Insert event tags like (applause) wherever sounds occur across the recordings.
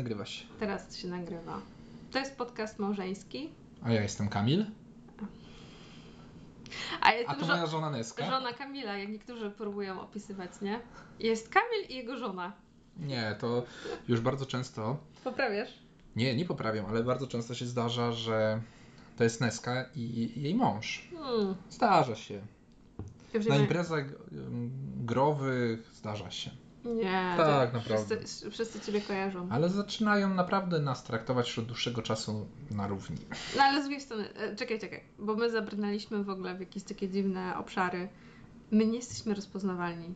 nagrywa się. Teraz się nagrywa. To jest podcast małżeński. A ja jestem Kamil. A, ja A to jestem moja żona Neska. żona Kamila, jak niektórzy próbują opisywać, nie? Jest Kamil i jego żona. Nie, to już bardzo często. Poprawiasz? Nie, nie poprawiam, ale bardzo często się zdarza, że to jest Neska i jej mąż. Hmm. Zdarza się. Na imprezach growych zdarza się. Nie. Tak, to naprawdę. Wszyscy, wszyscy ciebie kojarzą. Ale zaczynają naprawdę nas traktować już od dłuższego czasu na równi. No ale z drugiej strony, e, czekaj, czekaj, bo my zabrnęliśmy w ogóle w jakieś takie dziwne obszary. My nie jesteśmy rozpoznawalni.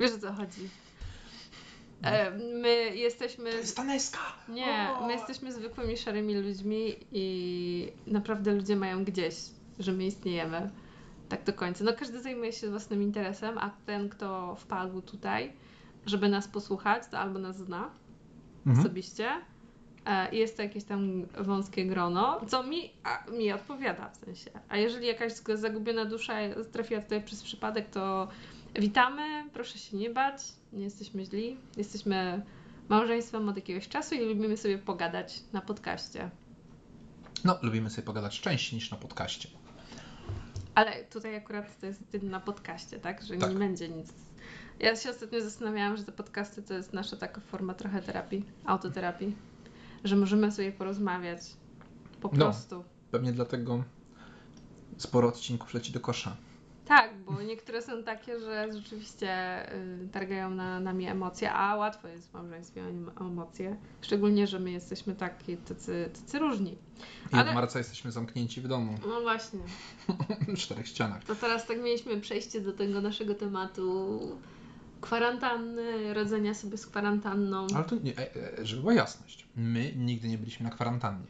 Wiesz o co chodzi? E, my jesteśmy. ta Neska! Nie, O! my jesteśmy zwykłymi szarymi ludźmi i naprawdę ludzie mają gdzieś, że my istniejemy. Tak do końca. No każdy zajmuje się własnym interesem, a ten, kto wpadł tutaj, żeby nas posłuchać, to albo nas zna Mhm. osobiście. E, i Jest to jakieś tam wąskie grono, co mi, a, mi odpowiada w sensie. A jeżeli jakaś zagubiona dusza trafiła tutaj przez przypadek, to witamy, proszę się nie bać, nie jesteśmy źli. Jesteśmy małżeństwem od jakiegoś czasu i lubimy sobie pogadać na podcaście. No, lubimy sobie pogadać częściej niż na podcaście. Ale tutaj akurat to jest na podcaście, tak? Że Tak. nie będzie nic. Ja się ostatnio zastanawiałam, że te podcasty to jest nasza taka forma trochę terapii, autoterapii. Że możemy sobie porozmawiać. Po No. prostu. Pewnie dlatego sporo odcinków leci do kosza. Tak, bo niektóre są takie, że rzeczywiście y, targają na nami emocje, a łatwo jest w małżeństwie o emocje. Szczególnie, że my jesteśmy taki, tacy, tacy różni. I Ale- od marca jesteśmy zamknięci w domu. No właśnie. (laughs) w czterech ścianach. To teraz tak mieliśmy przejście do tego naszego tematu kwarantanny, radzenia sobie z kwarantanną. Ale to nie, e, e, żeby była jasność. My nigdy nie byliśmy na kwarantannie.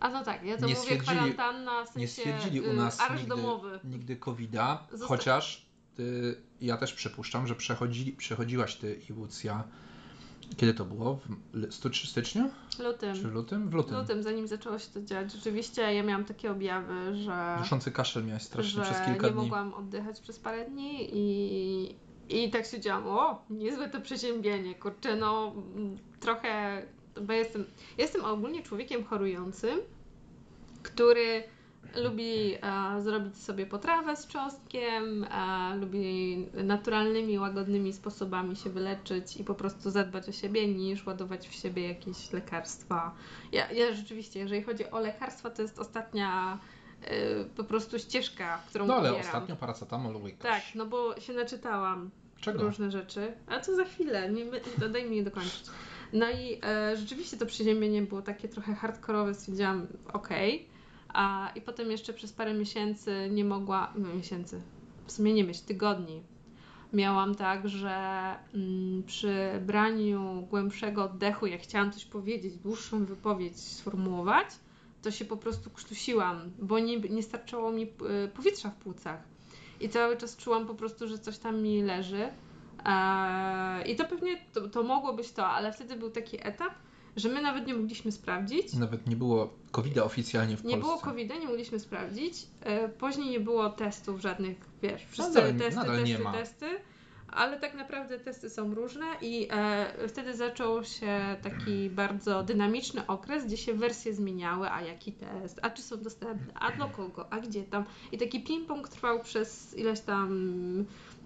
A no tak, ja to Nie mówię kwarantanna, w sensie Nie stwierdzili u y, nas nigdy, domowy. nigdy COVID-a, Zosta- chociaż ty, ja też przypuszczam, że przechodzi, przechodziłaś ty i Łucja. Kiedy to było? W styczniu? Lutym. Czy w lutym? W lutym. Lutym, zanim zaczęło się to dziać. Rzeczywiście ja miałam takie objawy, że, Duszący kaszel miałeś strasznie przez kilka nie dni. mogłam oddychać przez parę dni i, i tak siedziałam, o, niezłe to przeziębienie, kurczę, no mm, trochę, bo jestem, jestem ogólnie człowiekiem chorującym, który lubi e, zrobić sobie potrawę z cząstkiem, e, lubi naturalnymi, łagodnymi sposobami się wyleczyć i po prostu zadbać o siebie, niż ładować w siebie jakieś lekarstwa. Ja, ja rzeczywiście, jeżeli chodzi o lekarstwa, to jest ostatnia po prostu ścieżka, którą No ale pobieram. ostatnio paracetamol łykasz. Tak, no bo się naczytałam Czego? różne rzeczy. A co za chwilę, nie, daj mi je dokończyć. No i e, rzeczywiście to przeziębienie było takie trochę hardkorowe, stwierdziłam, okej. A I potem jeszcze przez parę miesięcy nie mogła, no miesięcy, w sumie nie myśl, tygodni. Miałam tak, że mm, przy braniu głębszego oddechu, jak chciałam coś powiedzieć, dłuższą wypowiedź sformułować, to się po prostu krztusiłam, bo nie, nie starczało mi e, powietrza w płucach. I cały czas czułam po prostu, że coś tam mi leży. Eee, I to pewnie to, to mogło być to, ale wtedy był taki etap, że my nawet nie mogliśmy sprawdzić. Nawet nie było covid oficjalnie w Nie Polsce. było covid nie mogliśmy sprawdzić. E, Później nie było testów żadnych, wiesz, wszyscy Nadal- testy, nadal testy, nie testy. Ale tak naprawdę testy są różne i e, wtedy zaczął się taki bardzo dynamiczny okres, gdzie się wersje zmieniały, a jaki test, a czy są dostępne, a dla kogo, a gdzie tam. I taki ping-pong trwał przez ileś tam,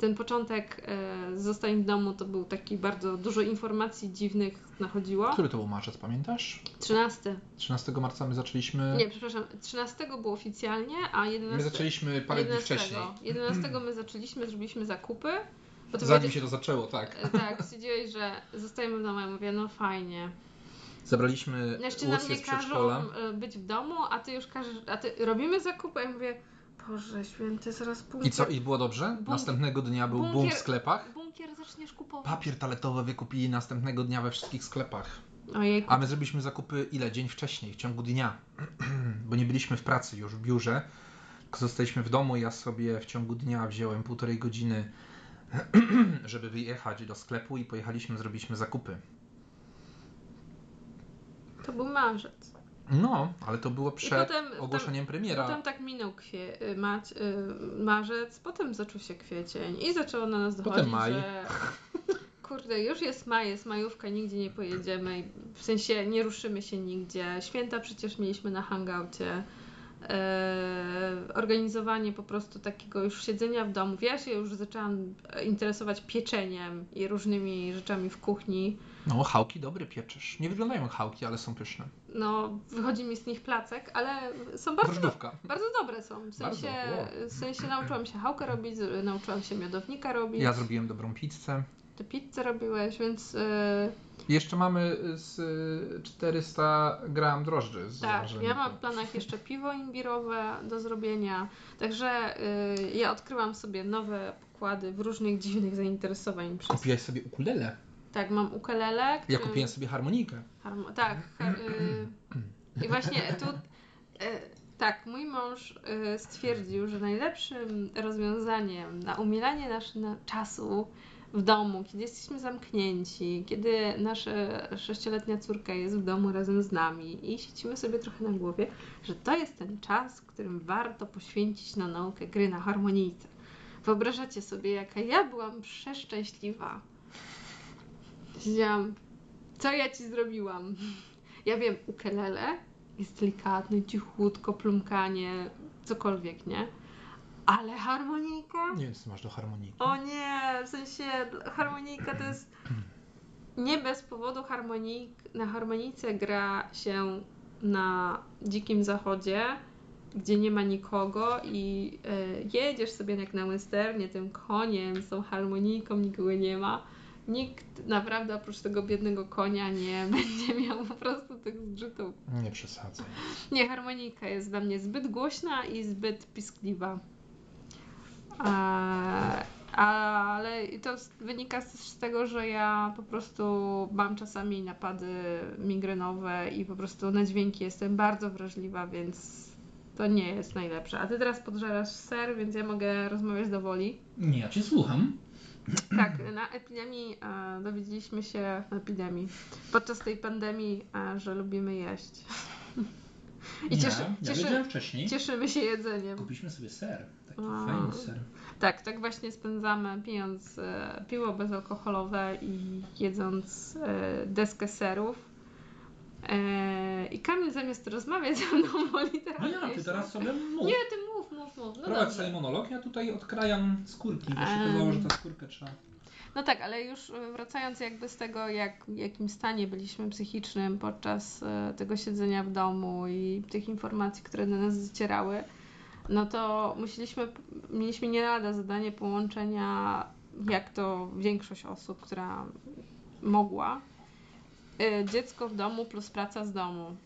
ten początek e, zostań w domu to był taki bardzo dużo informacji dziwnych nachodziło. Który to był marzec, pamiętasz? 13. 13 marca my zaczęliśmy. Nie, przepraszam, 13 było oficjalnie, a 11. My zaczęliśmy parę dni 11. wcześniej. 11 (clears throat) my zaczęliśmy, zrobiliśmy zakupy. Bo Zanim się to zaczęło, tak. e, Tak, stwierdziłeś, że zostajemy w domu. Ja mówię, no fajnie. Zabraliśmy Jeszcze nam nie z każą przedszkola. e, być w domu, a ty już każesz, a ty robimy zakupy. Ja mówię, Boże święty, zaraz bunkier, I co? I było dobrze? Bunkier- Następnego dnia był boom w bunkier- sklepach. bunkier zaczniesz kupować. Papier toaletowy wykupili następnego dnia we wszystkich sklepach. Ojej, A my zrobiliśmy zakupy ile? Dzień wcześniej, w ciągu dnia. (clears throat) Bo nie byliśmy w pracy już w biurze. Zostaliśmy w domu. Ja sobie w ciągu dnia wziąłem półtorej godziny, (clears throat) żeby wyjechać do sklepu i pojechaliśmy, zrobiliśmy zakupy. to był marzec. No, ale to było przed potem- ogłoszeniem premiera. Potem tak minął kwie, y, mać, y, marzec, potem zaczął się kwiecień i zaczęło na nas dochodzić, Potem maj. że (laughs) kurde, już jest maj, jest majówka, nigdzie nie pojedziemy. W sensie nie ruszymy się nigdzie. Święta przecież mieliśmy na hangoucie. Eee, organizowanie po prostu takiego już siedzenia w domu. Ja się już zaczęłam interesować pieczeniem i różnymi rzeczami w kuchni. No, chałki dobre pieczesz. Nie wyglądają jak chałki, ale są pyszne. No, wychodzi mi z nich placek, ale są bardzo, Drożdżówka. bardzo dobre są. W sensie, Bardzo, w sensie nauczyłam się chałkę robić, nauczyłam się miodownika robić. Ja zrobiłem dobrą pizzę. Ty pizzę robiłeś, więc yy, Jeszcze mamy z y, 400 gram drożdży. Z tak, ja mam w planach jeszcze piwo imbirowe do zrobienia. Także ja odkryłam sobie nowe pokłady w różnych dziwnych zainteresowań. Przez... Kupiłaś sobie ukulele. Tak, mam ukulele. Ja kupiłem sobie harmonikę. Harmo- tak. har- y- I właśnie tu. y, tak, mój mąż y, stwierdził, że najlepszym rozwiązaniem na umilanie naszego czasu w domu, kiedy jesteśmy zamknięci, kiedy nasza sześcioletnia córka jest w domu razem z nami i siedzimy sobie trochę na głowie, że to jest ten czas, którym warto poświęcić na naukę gry na harmonijce. Wyobrażacie sobie, jaka ja byłam przeszczęśliwa. Siedziałam, co ja ci zrobiłam? Ja wiem, ukelele jest delikatny, cichutko, plumkanie, cokolwiek, nie? Ale harmonika? Nie wiem, co masz do harmoniki. O nie, w sensie harmonika to jest... Nie bez powodu harmonik, na harmonice gra się na dzikim zachodzie, gdzie nie ma nikogo i e, jedziesz sobie jak na westernie tym koniem, z tą harmoniką, nikogo nie ma. Nikt naprawdę oprócz tego biednego konia nie (laughs) będzie miał po prostu tych zgrzytów. Nie przesadzaj. Nie, harmonika jest dla mnie zbyt głośna i zbyt piskliwa. Ale to wynika z tego, że ja po prostu mam czasami napady migrenowe i po prostu na dźwięki jestem bardzo wrażliwa, więc to nie jest najlepsze. A ty teraz podżerasz ser, więc ja mogę rozmawiać do woli. Nie, ja cię słucham. Tak, na epidemii e, dowiedzieliśmy się, na epidemii, podczas tej pandemii, e, że lubimy jeść. I cieszy, ja cieszy, wcześniej. cieszymy się jedzeniem. Kupiliśmy sobie ser. Fajny ser. Tak, tak właśnie spędzamy, pijąc e, piwo bezalkoholowe i jedząc e, deskę serów. E, I Kamil zamiast rozmawiać ze mną (laughs) woli teraz No ja, ty teraz sobie mów. Nie, ty mów, mów, mów. No Prowadź sobie monolog, ja tutaj odkrajam skórki, bo się okazało, że ta skórkę trzeba... No tak, ale już wracając jakby z tego, jak, w jakim stanie byliśmy psychicznym podczas tego siedzenia w domu i tych informacji, które do nas docierały, no to musieliśmy, mieliśmy nie lada zadanie połączenia, jak to większość osób, która mogła, e, dziecko w domu plus praca z domu.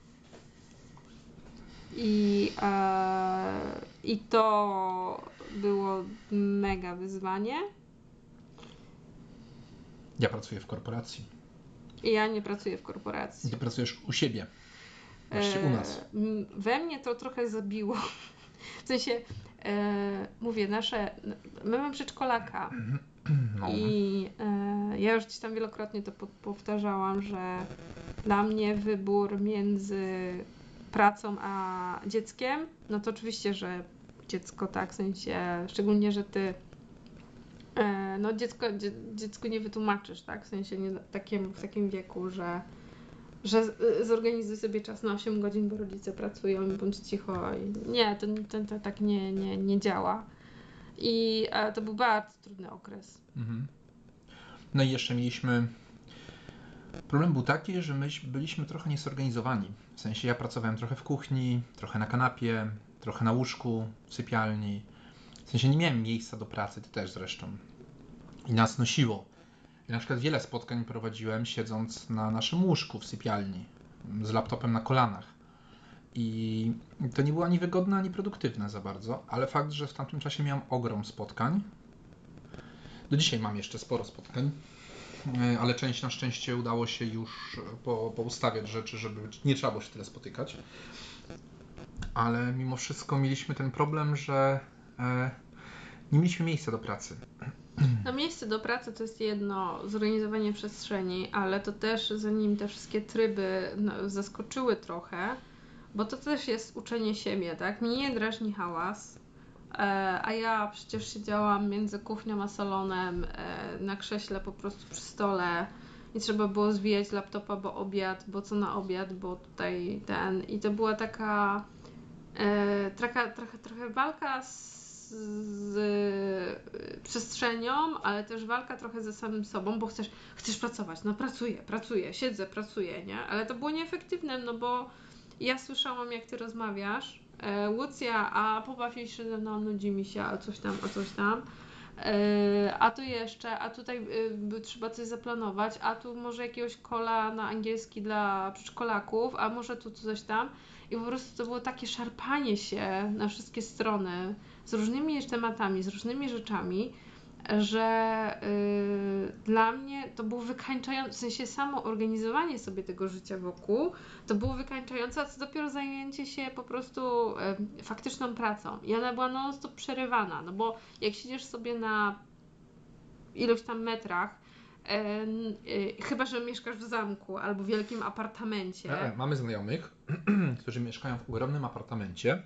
I, e, I to było mega wyzwanie. Ja pracuję w korporacji. I ja nie pracuję w korporacji. Ty pracujesz u siebie. Właściwie u nas. E, We mnie to trochę zabiło. W sensie, e, mówię, nasze. My mamy przedszkolaka No. i e, ja już gdzieś tam wielokrotnie to po, powtarzałam, że dla mnie wybór między pracą a dzieckiem, no to oczywiście, że dziecko tak, w sensie, szczególnie, że ty e, no dziecko, dzie, dziecku nie wytłumaczysz, tak, w sensie nie, takim, w takim wieku, że że z- zorganizuj sobie czas na 8 godzin, bo rodzice pracują i bądź cicho. Nie, to, to, to tak nie, nie, nie działa. I to był bardzo trudny okres. Mhm. No i jeszcze mieliśmy. Problem był taki, że my byliśmy trochę niesorganizowani. W sensie ja pracowałem trochę w kuchni, trochę na kanapie, trochę na łóżku, w sypialni. W sensie nie miałem miejsca do pracy, ty też zresztą. I nas nosiło. Na przykład wiele spotkań prowadziłem siedząc na naszym łóżku w sypialni, z laptopem na kolanach. I to nie było ani wygodne, ani produktywne za bardzo, ale fakt, że w tamtym czasie miałem ogrom spotkań, do dzisiaj mam jeszcze sporo spotkań, e, ale część na szczęście udało się już po, poustawiać rzeczy, żeby nie trzeba było się tyle spotykać. Ale mimo wszystko mieliśmy ten problem, że e, nie mieliśmy miejsca do pracy. No miejsce do pracy to jest jedno, zorganizowanie przestrzeni, ale to też zanim te wszystkie tryby no, zaskoczyły trochę, bo to też jest uczenie siebie, tak? Mnie nie drażni hałas, E, a ja przecież siedziałam między kuchnią a salonem e, na krześle po prostu przy stole i trzeba było zwijać laptopa, bo obiad, bo co na obiad, bo tutaj ten. I to była taka e, trochę, trochę, trochę walka z, z e, przestrzenią, ale też walka trochę ze samym sobą, bo chcesz, chcesz pracować. No pracuję, pracuję, siedzę, pracuję, nie? Ale to było nieefektywne, no bo ja słyszałam, jak ty rozmawiasz, e, Łucja, a pobaw się ze mną, nudzi mi się, a coś tam, a coś tam. E, a tu jeszcze, a tutaj y, trzeba coś zaplanować, a tu może jakiegoś kola na angielski dla przedszkolaków, a może tu coś tam. I po prostu to było takie szarpanie się na wszystkie strony z różnymi tematami, z różnymi rzeczami, że yy, dla mnie to było wykańczające, w sensie samo organizowanie sobie tego życia wokół, to było wykańczające, a co dopiero zajęcie się po prostu yy, faktyczną pracą. I ona była non-stop przerywana, no bo jak siedzisz sobie na ilość tam metrach, chyba, że mieszkasz w zamku albo w wielkim apartamencie. E, mamy znajomych, (clears throat) którzy mieszkają w ogromnym apartamencie,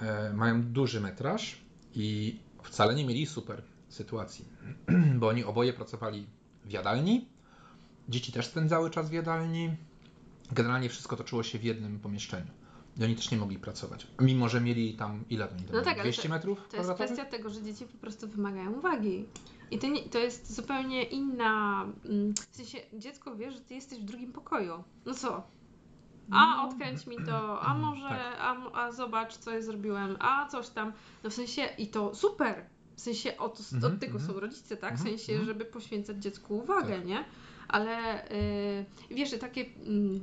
e, mają duży metraż i wcale nie mieli super sytuacji, (clears throat) bo oni oboje pracowali w jadalni, dzieci też spędzały czas w jadalni, generalnie wszystko toczyło się w jednym pomieszczeniu. I oni też nie mogli pracować. Mimo, że mieli tam ile oni no tak, 200 to, metrów? To jest kwestia tego, że dzieci po prostu wymagają uwagi. I to, nie, to jest zupełnie inna. Mm, w sensie dziecko wie, że ty jesteś w drugim pokoju. No co? A no. odkręć mi to, a może, tak. a, a zobacz, co ja zrobiłem, a coś tam. No w sensie, i to super. W sensie od, od mm -hmm, tego mm -hmm. są rodzice, tak? W mhm, sensie, mm -hmm. żeby poświęcać dziecku uwagę, tak. nie? Ale yy, wiesz, takie yy,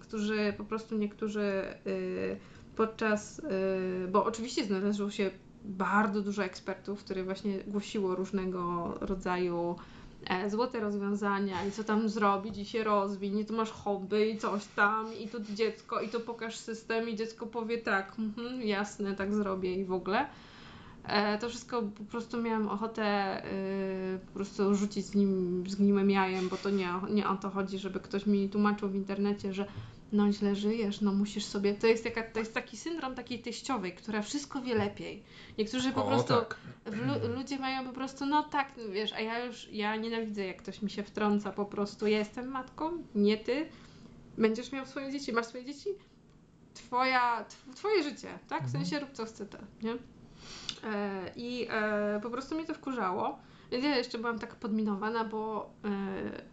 którzy po prostu niektórzy yy, podczas, yy, bo oczywiście znalazło się bardzo dużo ekspertów, które właśnie głosiło różnego rodzaju E, złote rozwiązania i co tam zrobić i się rozwiń, i tu masz hobby i coś tam i tu dziecko i to pokaż system i dziecko powie tak, mhm, jasne, tak zrobię i w ogóle. E, to wszystko po prostu miałam ochotę y, po prostu rzucić z nim zgniłym jajem, bo to nie, nie o to chodzi, żeby ktoś mi tłumaczył w internecie, że no źle żyjesz, no musisz sobie, to jest, jaka, to jest taki syndrom takiej teściowej, która wszystko wie lepiej. Niektórzy po o, prostu, tak. lu, ludzie mają po prostu, no tak, wiesz, a ja już, ja nienawidzę jak ktoś mi się wtrąca po prostu, ja jestem matką, nie ty, będziesz miał swoje dzieci, masz swoje dzieci, twoja, twoje życie, tak, w mhm. sensie rób co chce, nie? E, I e, po prostu mnie to wkurzało. Więc ja jeszcze byłam tak podminowana, bo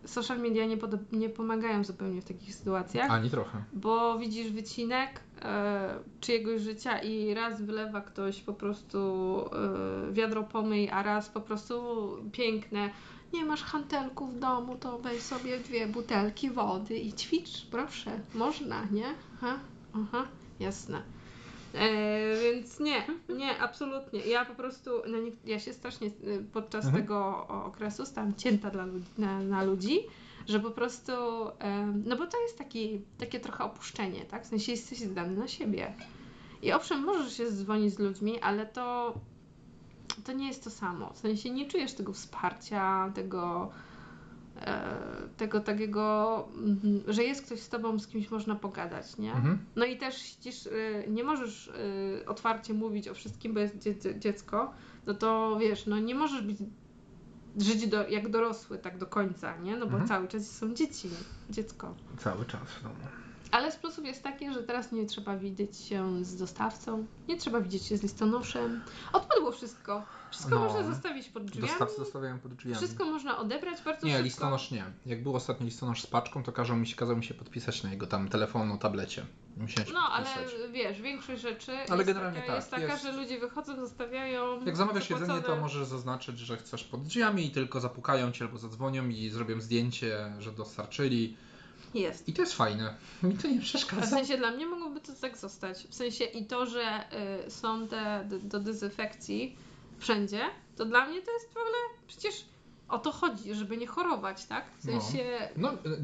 e, social media nie, nie pomagają zupełnie w takich sytuacjach. Ani trochę. Bo widzisz wycinek e, czyjegoś życia i raz wylewa ktoś po prostu e, wiadro pomyj, a raz po prostu piękne. Nie masz hantelku w domu, to weź sobie dwie butelki wody i ćwicz, proszę. Można, nie? Aha, aha, jasne. E, więc nie, nie, absolutnie. Ja po prostu, no nie, ja się strasznie y, podczas mhm. tego okresu stałam cięta dla ludzi, na, na ludzi, że po prostu, e, no bo to jest taki, takie trochę opuszczenie, tak? W sensie jesteś zdany na siebie. I owszem, możesz się dzwonić z ludźmi, ale to, to nie jest to samo. W sensie nie czujesz tego wsparcia, tego tego takiego, mhm, że jest ktoś z tobą, z kimś można pogadać, nie? Mhm. No i też ścisz, e, nie możesz e, otwarcie mówić o wszystkim, bo jest dziecko, no to wiesz, no nie możesz być żyć do, jak dorosły tak do końca, nie? No bo mhm. cały czas są dzieci, dziecko. Cały czas w domu. Ale plusów jest taki, że teraz nie trzeba widzieć się z dostawcą, nie trzeba widzieć się z listonoszem. Odpadło wszystko. Wszystko no, można zostawić pod drzwiami. Dostawcy zostawiają pod drzwiami. Wszystko można odebrać bardzo nie, szybko. Nie, listonosz nie. Jak był ostatni listonosz z paczką, to kazał mi się, kazał mi się podpisać na jego tam telefonu, tablecie. Musiałem no, ale wiesz, większość rzeczy ale jest, generalnie taka, tak, jest taka, jest... że ludzie wychodzą, zostawiają. Jak zamawiasz jedzenie, to możesz zaznaczyć, że chcesz pod drzwiami i tylko zapukają cię albo zadzwonią i zrobią zdjęcie, że dostarczyli. Jest. I to jest fajne. Mi to nie przeszkadza. W sensie dla mnie mogłoby to tak zostać. W sensie i to, że y, są te do, do dezynfekcji wszędzie, to dla mnie to jest w ogóle przecież o to chodzi, żeby nie chorować, tak? W no. sensie. No, no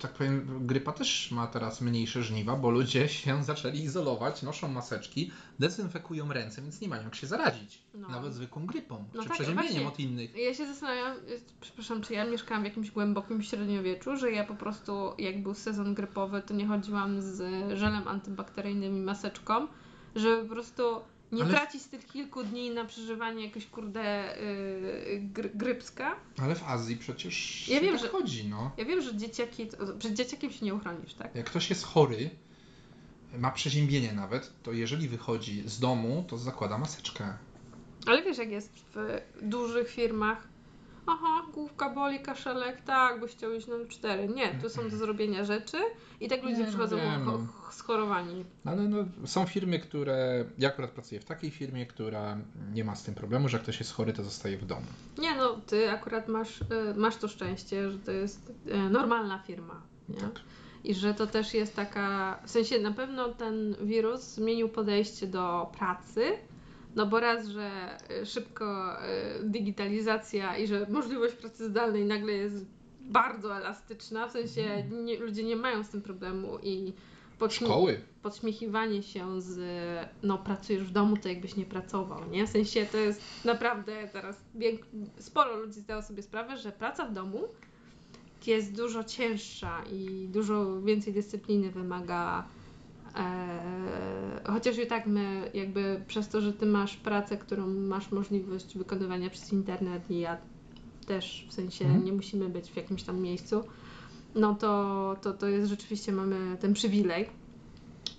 tak powiem, grypa też ma teraz mniejsze żniwa, bo ludzie się zaczęli izolować, noszą maseczki, dezynfekują ręce, więc nie mają jak się zarazić. No. Nawet zwykłą grypą, no czy tak, przeziębieniem od innych. Ja się zastanawiam, przepraszam, czy ja mieszkałam w jakimś głębokim średniowieczu, że ja po prostu, jak był sezon grypowy, to nie chodziłam z żelem antybakteryjnym i maseczką, Żeby po prostu nie Ale- tracić tych kilku dni na przeżywanie jakiegoś kurde yy, gry, grypska. Ale w Azji przecież Ja wiem, tak że- chodzi, no. Ja wiem, że dzieciaki, przed dzieciakiem się nie uchronisz, tak? Jak ktoś jest chory, ma przeziębienie nawet, to jeżeli wychodzi z domu, to zakłada maseczkę. Ale wiesz, jak jest w dużych firmach. Aha, główka boli, kaszelek, tak, bo chciał iść na 4. Nie, tu są do zrobienia rzeczy i tak ludzie Nie, no przychodzą cho- no. schorowani. Ale no, są firmy, które. Ja akurat pracuję w takiej firmie, która nie ma z tym problemu, że jak ktoś jest chory, to zostaje w domu. Nie no, ty akurat masz, y, masz to szczęście, że to jest y, normalna firma. Nie? Tak. I że to też jest taka, w sensie na pewno ten wirus zmienił podejście do pracy, no bo raz, że y, szybko y, digitalizacja i że możliwość pracy zdalnej nagle jest bardzo elastyczna, w sensie Mhm. nie, ludzie nie mają z tym problemu i podśmie- Szkoły. podśmiechiwanie się z no pracujesz w domu, to jakbyś nie pracował, nie? W sensie to jest naprawdę teraz sporo ludzi zdało sobie sprawę, że praca w domu jest dużo cięższa i dużo więcej dyscypliny wymaga. E, chociaż i tak my jakby przez to, że ty masz pracę, którą masz możliwość wykonywania przez internet i ja też w sensie Mhm. nie musimy być w jakimś tam miejscu, no to, to, to jest rzeczywiście mamy ten przywilej.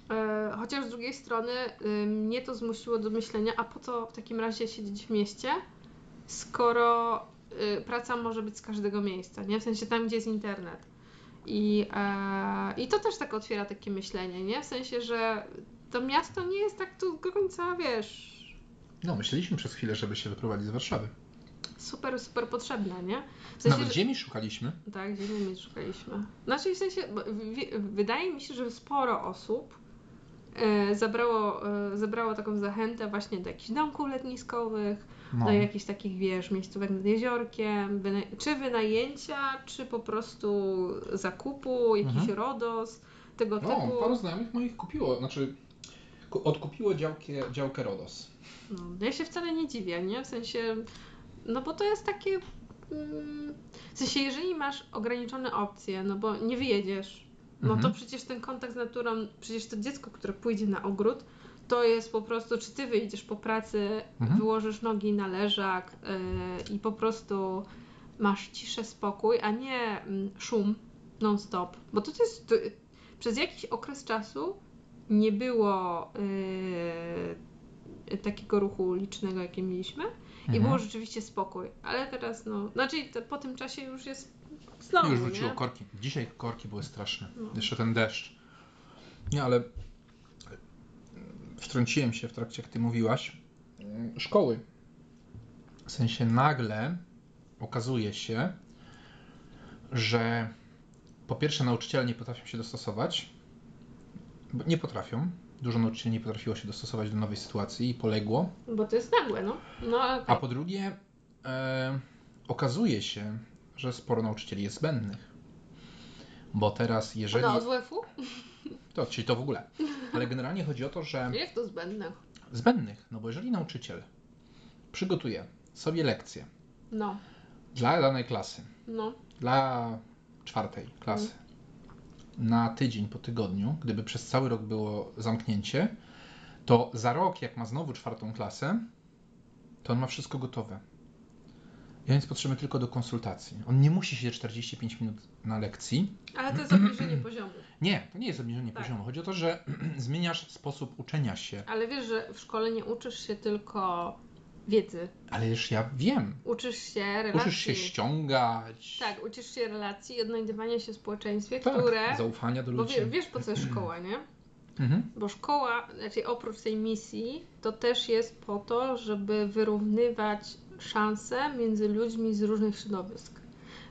E, Chociaż z drugiej strony y, mnie to zmusiło do myślenia, a po co w takim razie siedzieć w mieście, skoro y, praca może być z każdego miejsca, nie? W sensie tam, gdzie jest internet. I, e, I to też tak otwiera takie myślenie, nie? W sensie, że to miasto nie jest tak tu do końca, wiesz, No, myśleliśmy przez chwilę, żeby się wyprowadzić z Warszawy. super, super potrzebne, nie? W sensie, Nawet że- ziemi szukaliśmy. Tak, ziemi szukaliśmy. Znaczy w sensie, wi- wydaje mi się, że sporo osób e, zabrało, e, zabrało taką zachętę właśnie do jakichś domków letniskowych, No. do jakichś takich, wiesz, miejscówek nad jeziorkiem, wyna- czy wynajęcia, czy po prostu zakupu, jakiś Mhm. RODOS, tego No, typu. paru znajomych moich kupiło, znaczy ku- odkupiło działkę, działkę Rodos. No, ja się wcale nie dziwię, nie? W sensie, no bo to jest takie. mm, W sensie, jeżeli masz ograniczone opcje, no bo nie wyjedziesz, no Mhm. to przecież ten kontakt z naturą, przecież to dziecko, które pójdzie na ogród, to jest po prostu, czy ty wyjdziesz po pracy, Mhm. wyłożysz nogi na leżak yy, i po prostu masz ciszę, spokój, a nie mm, szum non-stop. Bo to, to jest. To, przez jakiś okres czasu nie było yy, takiego ruchu licznego, jakie mieliśmy. I Mhm. było rzeczywiście spokój. Ale teraz, no. Znaczy, po tym czasie już jest znowu. Już rzuciło nie? korki. Dzisiaj korki były straszne. No. Jeszcze ten deszcz. Nie, ale wtrąciłem się w trakcie, jak ty mówiłaś. Mm, Szkoły. W sensie nagle okazuje się, że po pierwsze nauczyciele nie potrafią się dostosować. Bo Nie potrafią. Dużo nauczycieli nie potrafiło się dostosować do nowej sytuacji i poległo. Bo to jest nagłe, no. No, ale A tak. po drugie, e, okazuje się, że sporo nauczycieli jest zbędnych. Bo teraz, jeżeli. No, od WF-u? To, czyli to w ogóle. Ale generalnie chodzi o to, że (laughs) Jak to zbędne? zbędnych, no bo jeżeli nauczyciel przygotuje sobie lekcję No, dla danej klasy, no. dla czwartej klasy, na tydzień po tygodniu, gdyby przez cały rok było zamknięcie, to za rok, jak ma znowu czwartą klasę, to on ma wszystko gotowe. I on jest potrzebny tylko do konsultacji. On nie musi siedzieć 45 minut na lekcji. Ale to jest obniżenie (clears throat) poziomu. Nie, to nie jest obniżenie Tak. poziomu. Chodzi o to, że (clears throat) zmieniasz sposób uczenia się. Ale wiesz, że w szkole nie uczysz się tylko wiedzy. Ale już ja wiem. Uczysz się relacji. Uczysz się ściągać. Tak, uczysz się relacji i odnajdywania się w społeczeństwie, Tak, które... Zaufania do Bo ludzi. wie, wiesz, po co jest szkoła, (clears throat) nie? Mhm. Bo szkoła, znaczy oprócz tej misji, to też jest po to, żeby wyrównywać szanse między ludźmi z różnych środowisk.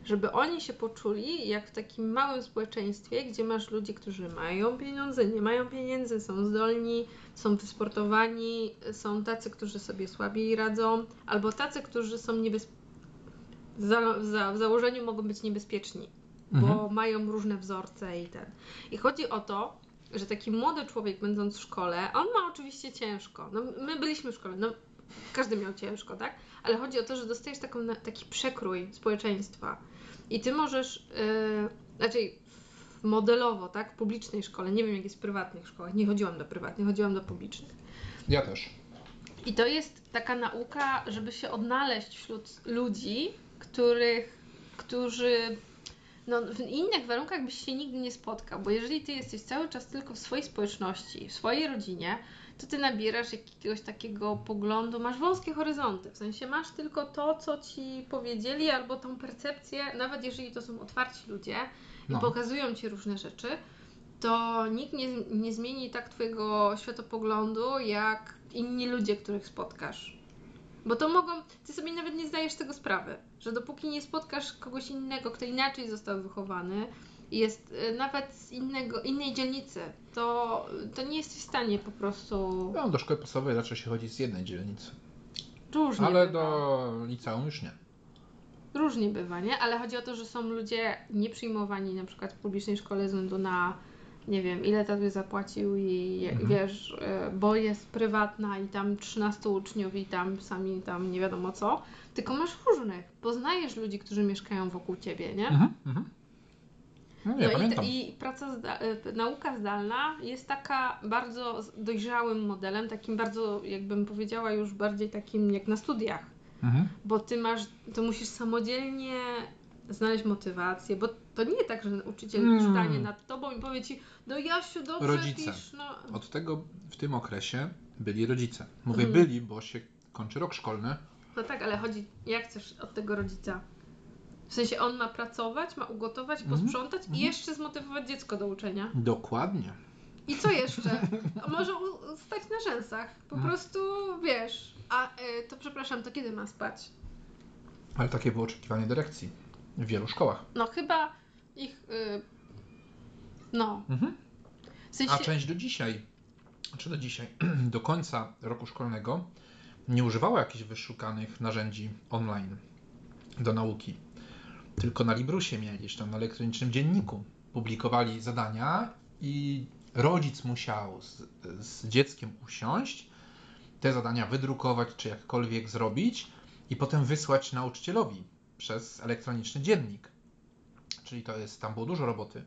Żeby oni się poczuli jak w takim małym społeczeństwie, gdzie masz ludzi, którzy mają pieniądze, nie mają pieniędzy, są zdolni, są wysportowani, są tacy, którzy sobie słabiej radzą, albo tacy, którzy są niebezpieczni. W, za- za- w założeniu mogą być niebezpieczni, bo Mhm. mają różne wzorce i ten. I chodzi o to, że taki młody człowiek będąc w szkole, on ma oczywiście ciężko. No, my byliśmy w szkole, no każdy miał ciężko, tak? Ale chodzi o to, że dostajesz taką, taki przekrój społeczeństwa. I ty możesz, yy, znaczy modelowo, tak? W publicznej szkole. Nie wiem, jak jest w prywatnych szkołach. Nie chodziłam do prywatnych, chodziłam do publicznych. Ja też. I to jest taka nauka, żeby się odnaleźć wśród ludzi, których, którzy no, w innych warunkach byś się nigdy nie spotkał, bo jeżeli ty jesteś cały czas tylko w swojej społeczności, w swojej rodzinie, to ty nabierasz jakiegoś takiego poglądu, masz wąskie horyzonty, w sensie masz tylko to, co ci powiedzieli, albo tą percepcję, nawet jeżeli to są otwarci ludzie i No. pokazują ci różne rzeczy, to nikt nie, nie zmieni tak twojego światopoglądu, jak inni ludzie, których spotkasz. Bo to mogą, ty sobie nawet nie zdajesz tego sprawy, że dopóki nie spotkasz kogoś innego, kto inaczej został wychowany, i jest y, nawet z innego, innej dzielnicy, to, to nie jesteś w stanie po prostu No, do szkoły podstawowej raczej się chodzi z jednej dzielnicy. różnie Ale bywa. do liceum już nie. Różnie bywa, nie? Ale chodzi o to, że są ludzie nieprzyjmowani na przykład w publicznej szkole ze względu na nie wiem, ile tatuś zapłacił i Mhm. wiesz, y, bo jest prywatna i tam 13 uczniów i tam sami tam nie wiadomo co, tylko masz różnych, poznajesz ludzi, którzy mieszkają wokół ciebie, nie? Mhm, mhm. No nie, No i, pamiętam. i praca, zda, y, nauka zdalna jest taka bardzo dojrzałym modelem, takim bardzo, jakbym powiedziała, już bardziej takim jak na studiach, Mhm. bo ty masz, to musisz samodzielnie znaleźć motywację, bo to nie tak, że nauczyciel Mm. stanie nad tobą i powie ci, no Jasiu, dobrze Rodzice. pisz, no. Od tego w tym okresie byli rodzice. Mówię Mhm. byli, bo się kończy rok szkolny. no tak, ale chodzi, jak chcesz od tego rodzica? W sensie on ma pracować, ma ugotować, Mhm. posprzątać i Mhm. jeszcze zmotywować dziecko do uczenia. Dokładnie. I co jeszcze? Może stać na rzęsach. Po Mhm. prostu wiesz. A y, to przepraszam, to kiedy ma spać? Ale takie było oczekiwanie dyrekcji w wielu szkołach. No chyba ich. Y, no. Mhm. W sensie, A część do dzisiaj, czy do dzisiaj, (clears throat) do końca roku szkolnego nie używała jakichś wyszukanych narzędzi online do nauki. Tylko na Librusie mieli, gdzieś tam na elektronicznym dzienniku. Publikowali zadania i rodzic musiał z, z dzieckiem usiąść, te zadania wydrukować czy jakkolwiek zrobić i potem wysłać nauczycielowi przez elektroniczny dziennik. Czyli to jest, tam było dużo roboty.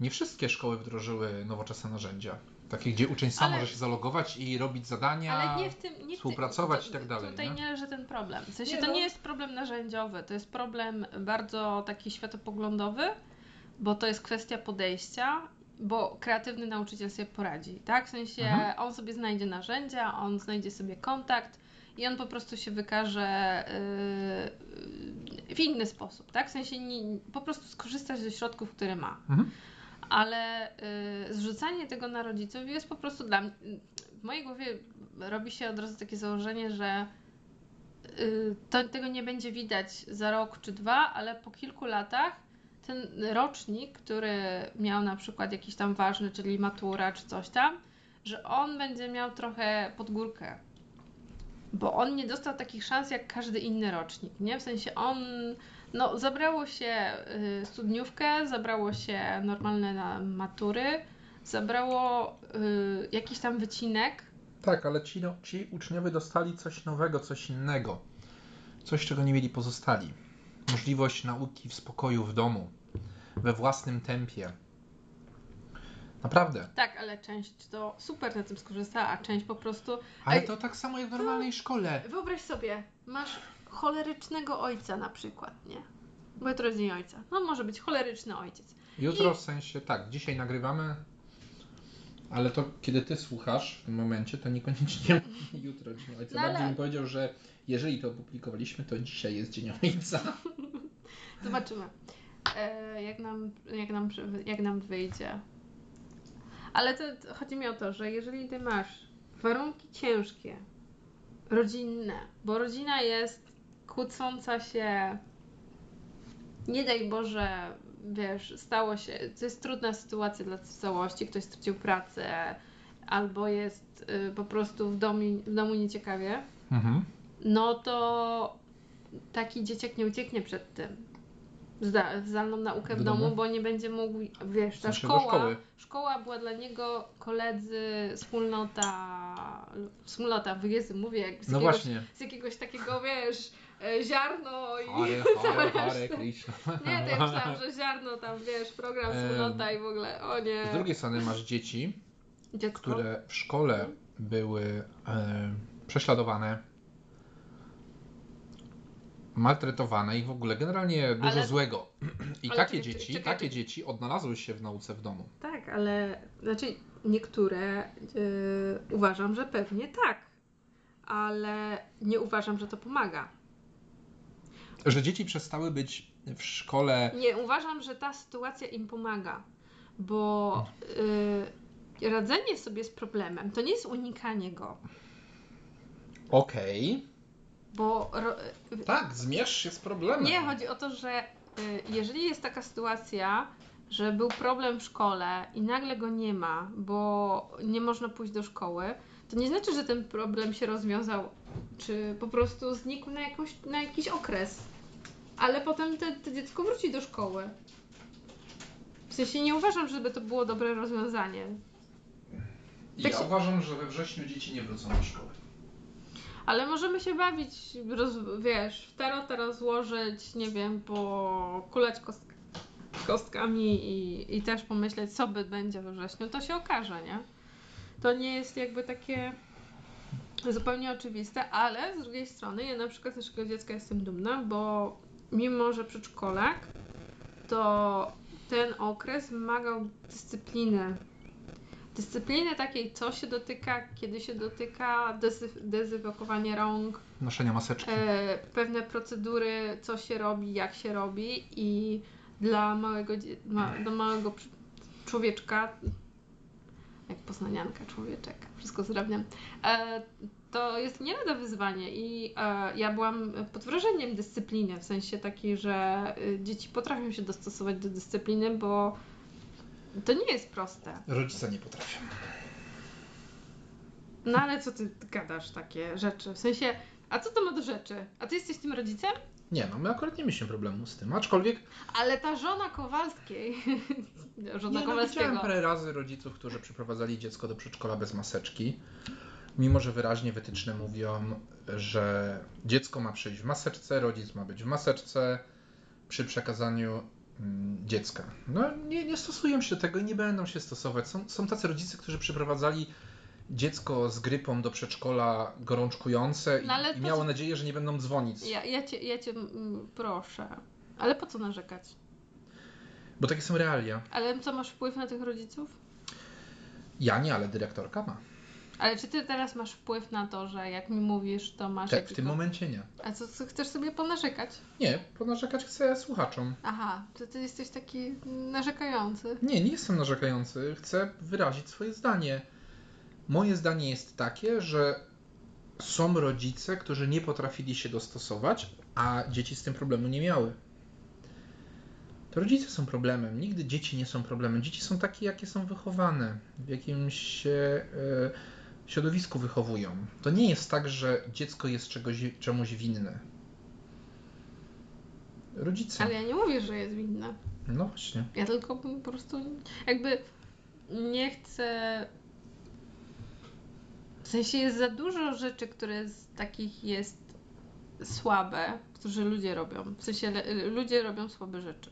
Nie wszystkie szkoły wdrożyły nowoczesne narzędzia. Takie, gdzie uczeń sam Ale- może się zalogować i robić zadania. ale nie w tym. Nie współpracować to- i tak dalej, Tutaj nie? nie leży ten problem. W sensie Nie, to no. nie jest problem narzędziowy, to jest problem bardzo taki światopoglądowy, bo to jest kwestia podejścia. Bo kreatywny nauczyciel sobie poradzi, tak? W sensie Mhm. on sobie znajdzie narzędzia, on znajdzie sobie kontakt i on po prostu się wykaże yy, w inny sposób, tak? W sensie nie, po prostu skorzystać ze środków, które ma. Mhm. Ale y, zrzucanie tego na rodziców jest po prostu dla mnie. W mojej głowie robi się od razu takie założenie, że y, to, tego nie będzie widać za rok czy dwa, ale po kilku latach ten rocznik, który miał na przykład jakiś tam ważny, czyli matura czy coś tam, że on będzie miał trochę pod górkę. Bo on nie dostał takich szans jak każdy inny rocznik, nie? W sensie on no, zabrało się y, studniówkę, zabrało się normalne matury, zabrało y, jakiś tam wycinek. Tak, ale ci, no, ci uczniowie dostali coś nowego, coś innego. Coś, czego nie mieli pozostali. Możliwość nauki w spokoju w domu, we własnym tempie. Naprawdę. Tak, ale część to super na tym skorzystała, a część po prostu. Ale to tak samo jak w normalnej szkole. Wyobraź sobie, masz cholerycznego ojca na przykład, nie? Bo jutro jest dzień ojca. No może być choleryczny ojciec. Jutro w sensie, tak, dzisiaj nagrywamy, ale to kiedy ty słuchasz w tym momencie, to niekoniecznie (laughs) jutro dzień ojca. No Bardziej ale- bym powiedział, że jeżeli to opublikowaliśmy, to dzisiaj jest dzień ojca. (laughs) Zobaczymy, e, jak, nam, jak, nam, jak nam wyjdzie. Ale to, to chodzi mi o to, że jeżeli ty masz warunki ciężkie, rodzinne, bo rodzina jest kłócąca się, nie daj Boże, wiesz, stało się, to jest trudna sytuacja dla całości, ktoś stracił pracę, albo jest y, po prostu w domu, w domu nieciekawie, Mhm. no to taki dzieciak nie ucieknie przed tym. Zda, zdalną naukę w Do domu, domu? bo nie będzie mógł, wiesz, W ta szkoła, szkoła była dla niego koledzy, wspólnota, wspólnota, wyjazdy, mówię, jak z, No jakiegoś, właśnie. z jakiegoś takiego, wiesz, ziarno i hare, (laughs) reszta. Krishna. Nie, to ja myślałam, że ziarno tam, wiesz, program wspólnota i w ogóle, o nie. Z drugiej strony masz dzieci, Dziecko. które w szkole były e, prześladowane, maltretowane i w ogóle generalnie dużo Ale- złego. (clears throat) I ale takie czekaj, dzieci, czekaj, takie dzieci odnalazły się w nauce w domu. Tak, ale znaczy niektóre e, uważam, że pewnie tak, ale nie uważam, że to pomaga. Że dzieci przestały być w szkole. Nie uważam, że ta sytuacja im pomaga, bo y, radzenie sobie z problemem to nie jest unikanie go, Okej. bo ro, Tak, zmierz się z problemem. nie chodzi o to, że y, jeżeli jest taka sytuacja, że był problem w szkole i nagle go nie ma, bo nie można pójść do szkoły, to nie znaczy, że ten problem się rozwiązał, czy po prostu znikł na, jakąś, na jakiś okres. Ale potem te, to dziecko wróci do szkoły. W sensie nie uważam, żeby to było dobre rozwiązanie. Ja Tak się- uważam, że we wrześniu dzieci nie wrócą do szkoły. Ale możemy się bawić, roz, wiesz, w tarot teraz złożyć, nie wiem, pokulać kost, kostkami i, i też pomyśleć, co by będzie we wrześniu, to się okaże, nie? To nie jest jakby takie zupełnie oczywiste, ale z drugiej strony ja na przykład z naszego dziecka jestem dumna, bo mimo, że przedszkolak, to ten okres wymagał dyscypliny. Dyscypliny takiej, co się dotyka, kiedy się dotyka, dezy- dezynfekowanie rąk, Noszenia maseczki. e, pewne procedury, co się robi, jak się robi i dla małego, ma, do małego człowieczka, jak poznanianka człowieczek, wszystko zdrabniam, e, to jest nie lada wyzwanie i e, ja byłam pod wrażeniem dyscypliny, w sensie takiej, że y, dzieci potrafią się dostosować do dyscypliny, bo to nie jest proste. Rodzice nie potrafią. No ale co ty gadasz takie rzeczy? W sensie, a co to ma do rzeczy? A ty jesteś tym rodzicem? Nie, no my akurat nie mieliśmy problemu z tym. Aczkolwiek Ale ta żona Kowalskiej, (laughs) żona nie, no, Kowalskiego, widziałem parę razy rodziców, którzy przyprowadzali dziecko do przedszkola bez maseczki. Mimo, że wyraźnie wytyczne mówią, że dziecko ma przyjść w maseczce, rodzic ma być w maseczce przy przekazaniu mm, dziecka. No nie, nie stosują się do tego i nie będą się stosować. Są, są tacy rodzice, którzy przyprowadzali dziecko z grypą do przedszkola gorączkujące i, No i miało co- nadzieję, że nie będą dzwonić. ja, ja, cię, ja cię proszę. Ale po co narzekać? Bo takie są realia. Ale co, masz wpływ na tych rodziców? Ja nie, ale dyrektorka ma. Ale czy ty teraz masz wpływ na to, że jak mi mówisz, to masz Tak, w tym momencie nie. A co, co, chcesz sobie ponarzekać? Nie, ponarzekać chcę słuchaczom. Aha, to ty jesteś taki narzekający. Nie, nie jestem narzekający. Chcę wyrazić swoje zdanie. Moje zdanie jest takie, że są rodzice, którzy nie potrafili się dostosować, a dzieci z tym problemu nie miały. To rodzice są problemem. Nigdy dzieci nie są problemem. Dzieci są takie, jakie są wychowane, w jakimś się e, środowisku wychowują. To nie jest tak, że dziecko jest czegoś, czemuś winne. Rodzice. Ale ja nie mówię, że jest winna. No właśnie. Ja tylko po prostu jakby nie chcę. W sensie jest za dużo rzeczy, które z takich jest słabe, które ludzie robią. W sensie ludzie robią słabe rzeczy.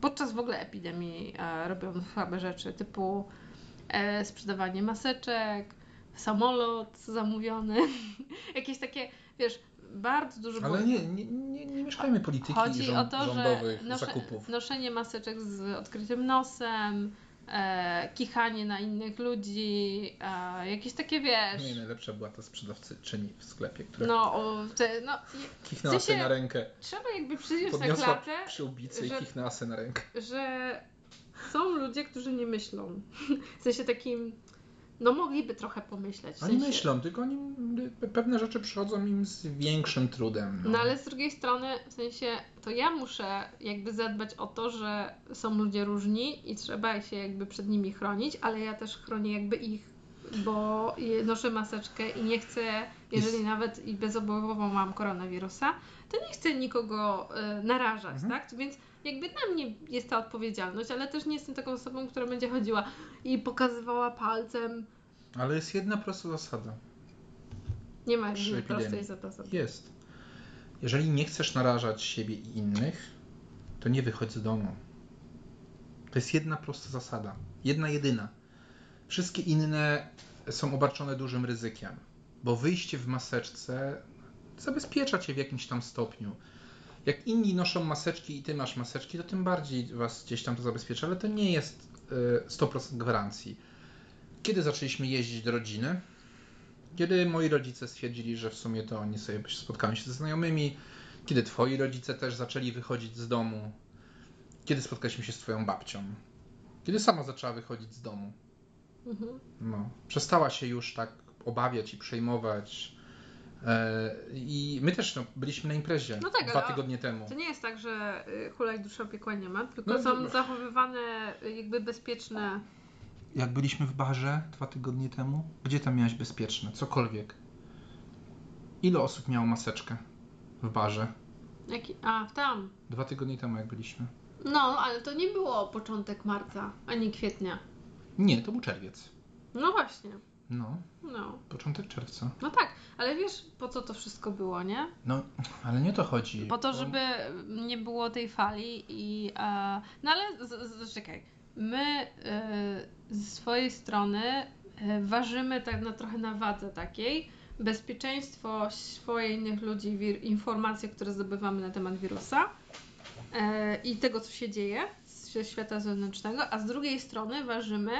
Podczas w ogóle epidemii e, robią słabe rzeczy, typu e, sprzedawanie maseczek, samolot zamówiony, (laughs) jakieś takie, wiesz, bardzo dużo było- Ale nie, nie, nie, nie mieszkajmy polityki Chodzi rząd, o to, że rządowych nosze, zakupów. noszenie maseczek z odkrytym nosem, e, kichanie na innych ludzi, e, jakieś takie wiesz. Nie, najlepsza była ta sprzedawczyni w sklepie, która No, o, te, no, kichnęła sobie na rękę. trzeba jakby przyjąć na klatę, przyłbicę że- i kichnęła sobie na rękę. że są ludzie, którzy nie myślą. (laughs) W sensie takim, no mogliby trochę pomyśleć. W Oni sensie, myślą, tylko oni pewne rzeczy przychodzą im z większym trudem. No. No ale z drugiej strony, w sensie, to ja muszę jakby zadbać o to, że są ludzie różni i trzeba się jakby przed nimi chronić, ale ja też chronię jakby ich, bo noszę maseczkę i nie chcę, jeżeli Jest- nawet i bezobowowo mam koronawirusa, to nie chcę nikogo e, narażać, Mhm. tak? Więc jakby na mnie jest ta odpowiedzialność, ale też nie jestem taką osobą, która będzie chodziła i pokazywała palcem. Ale jest jedna prosta zasada. Nie ma jednej prostej zasady. Jest. Jeżeli nie chcesz narażać siebie i innych, to nie wychodź z domu. To jest jedna prosta zasada. Jedna jedyna. Wszystkie inne są obarczone dużym ryzykiem, bo wyjście w maseczce zabezpiecza cię w jakimś tam stopniu. Jak inni noszą maseczki i ty masz maseczki, to tym bardziej was gdzieś tam to zabezpiecza, ale to nie jest y, 100% gwarancji. Kiedy zaczęliśmy jeździć do rodziny? Kiedy moi rodzice stwierdzili, że w sumie to oni sobie spotkają się ze znajomymi, kiedy twoi rodzice też zaczęli wychodzić z domu, kiedy spotkaliśmy się z twoją babcią, kiedy sama zaczęła wychodzić z domu. Mhm. No, przestała się już tak obawiać i przejmować. E, I my też no, byliśmy na imprezie No tak, dwa tygodnie temu. To nie jest tak, że y, hulaj dusza piekła nie ma, tylko No, są no. zachowywane y, jakby bezpieczne. Jak byliśmy w barze dwa tygodnie temu, gdzie tam miałeś bezpieczne? Cokolwiek. Ile osób miało maseczkę w barze? Jaki... A, tam. Dwa tygodnie temu, jak byliśmy. No, ale to nie było początek marca, ani kwietnia. Nie, to był czerwiec. No właśnie. No, No. początek czerwca. No tak, ale wiesz po co to wszystko było, nie? No, ale nie o to chodzi. Po to, żeby nie było tej fali i... E, no ale z, z, czekaj. My e, z swojej strony e, ważymy tak na trochę na wadze takiej bezpieczeństwo swoje innych ludzi, wir, informacje, które zdobywamy na temat wirusa e, i tego, co się dzieje ze świata zewnętrznego, a z drugiej strony ważymy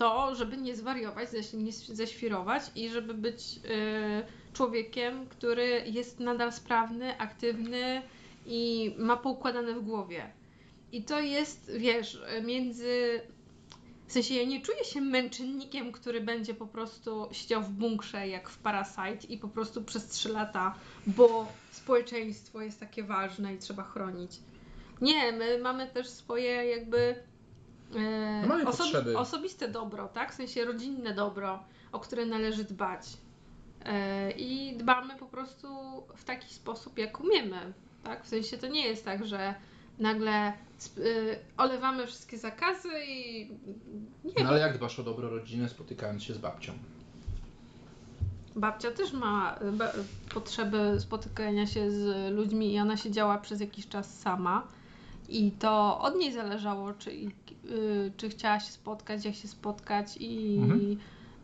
to, żeby nie zwariować, nie ześwirować i żeby być e, człowiekiem, który jest nadal sprawny, aktywny i ma poukładane w głowie. I to jest, wiesz, między. W sensie ja nie czuję się męczennikiem, który będzie po prostu siedział w bunkrze jak w Parasite i po prostu przez 3 lata, bo społeczeństwo jest takie ważne i trzeba chronić. Nie, my mamy też swoje jakby e, No mamy potrzeby. osobiste dobro, tak? W sensie rodzinne dobro, o które należy dbać. E, I dbamy po prostu w taki sposób, jak umiemy. Tak? W sensie to nie jest tak, że nagle y, olewamy wszystkie zakazy i nie No ale jak dbasz o dobro rodziny, spotykając się z babcią? Babcia też ma potrzeby spotykania się z ludźmi i ona siedziała przez jakiś czas sama. I to od niej zależało, czy, y, czy chciała się spotkać, jak się spotkać i, Mhm.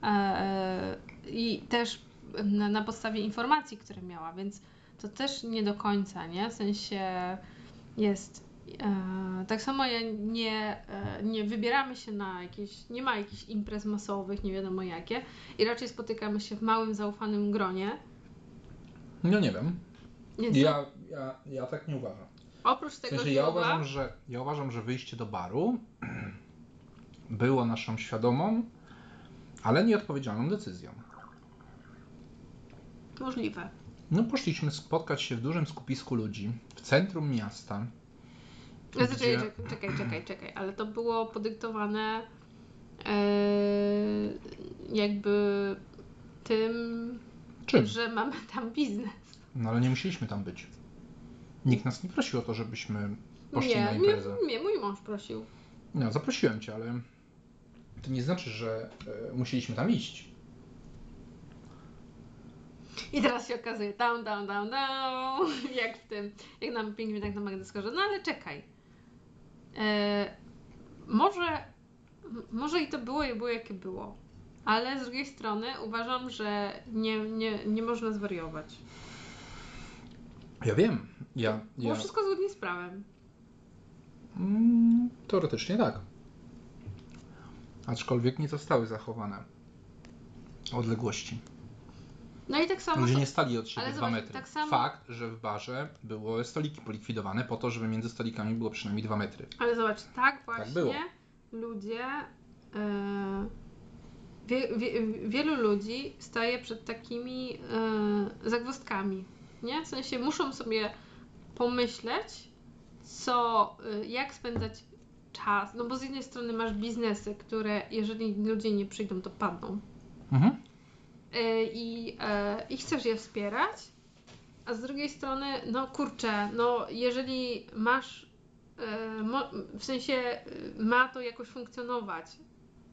e, i też na, na podstawie informacji, które miała, więc to też nie do końca, nie? W sensie jest. E, tak samo ja nie, e, nie wybieramy się na jakieś, nie ma jakichś imprez masowych, nie wiadomo jakie, i raczej spotykamy się w małym, zaufanym gronie. No nie wiem. Ja, ja, ja tak nie uważam. Oprócz W tego sensie ja uważam, że, ja uważam, że wyjście do baru (clears throat) było naszą świadomą, ale nieodpowiedzialną decyzją. możliwe. No poszliśmy spotkać się w dużym skupisku ludzi w centrum miasta. Czekaj, Gdzie- czekaj, czekaj, czekaj, czekaj, ale to było podyktowane e, jakby tym, Czym? że mamy tam biznes. No ale nie musieliśmy tam być. Nikt nas nie prosił o to, żebyśmy poszli nie, na nie, imprezę. nie, mój mąż prosił. No, zaprosiłem cię, ale to nie znaczy, że e, musieliśmy tam iść. I teraz się okazuje, down, down, down, down, (laughs) jak w tym, jak nam pingwin tak na Madagaskarze. No ale czekaj. E, może, może i to było, i było jakie było. Ale z drugiej strony uważam, że nie, nie, nie można zwariować. Ja wiem. Ja, Było ja wszystko zgodnie z prawem. mm, teoretycznie tak. Aczkolwiek nie zostały zachowane odległości. No i tak samo. Ludzie nie stali od siebie ale dwa zobacz, metry. tak samo- Fakt, że w barze były stoliki polikwidowane po to, żeby między stolikami było przynajmniej dwa metry. Ale zobacz, tak właśnie było. ludzie. e, wie, wie, wielu ludzi staje przed takimi e, zagwozdkami. Nie? W sensie muszą sobie pomyśleć, co, e, jak spędzać czas. No bo z jednej strony masz biznesy, które jeżeli ludzie nie przyjdą, to padną. Mhm. E, i, e, i chcesz je wspierać, a z drugiej strony, no kurczę, no jeżeli masz, e, w sensie e, ma to jakoś funkcjonować,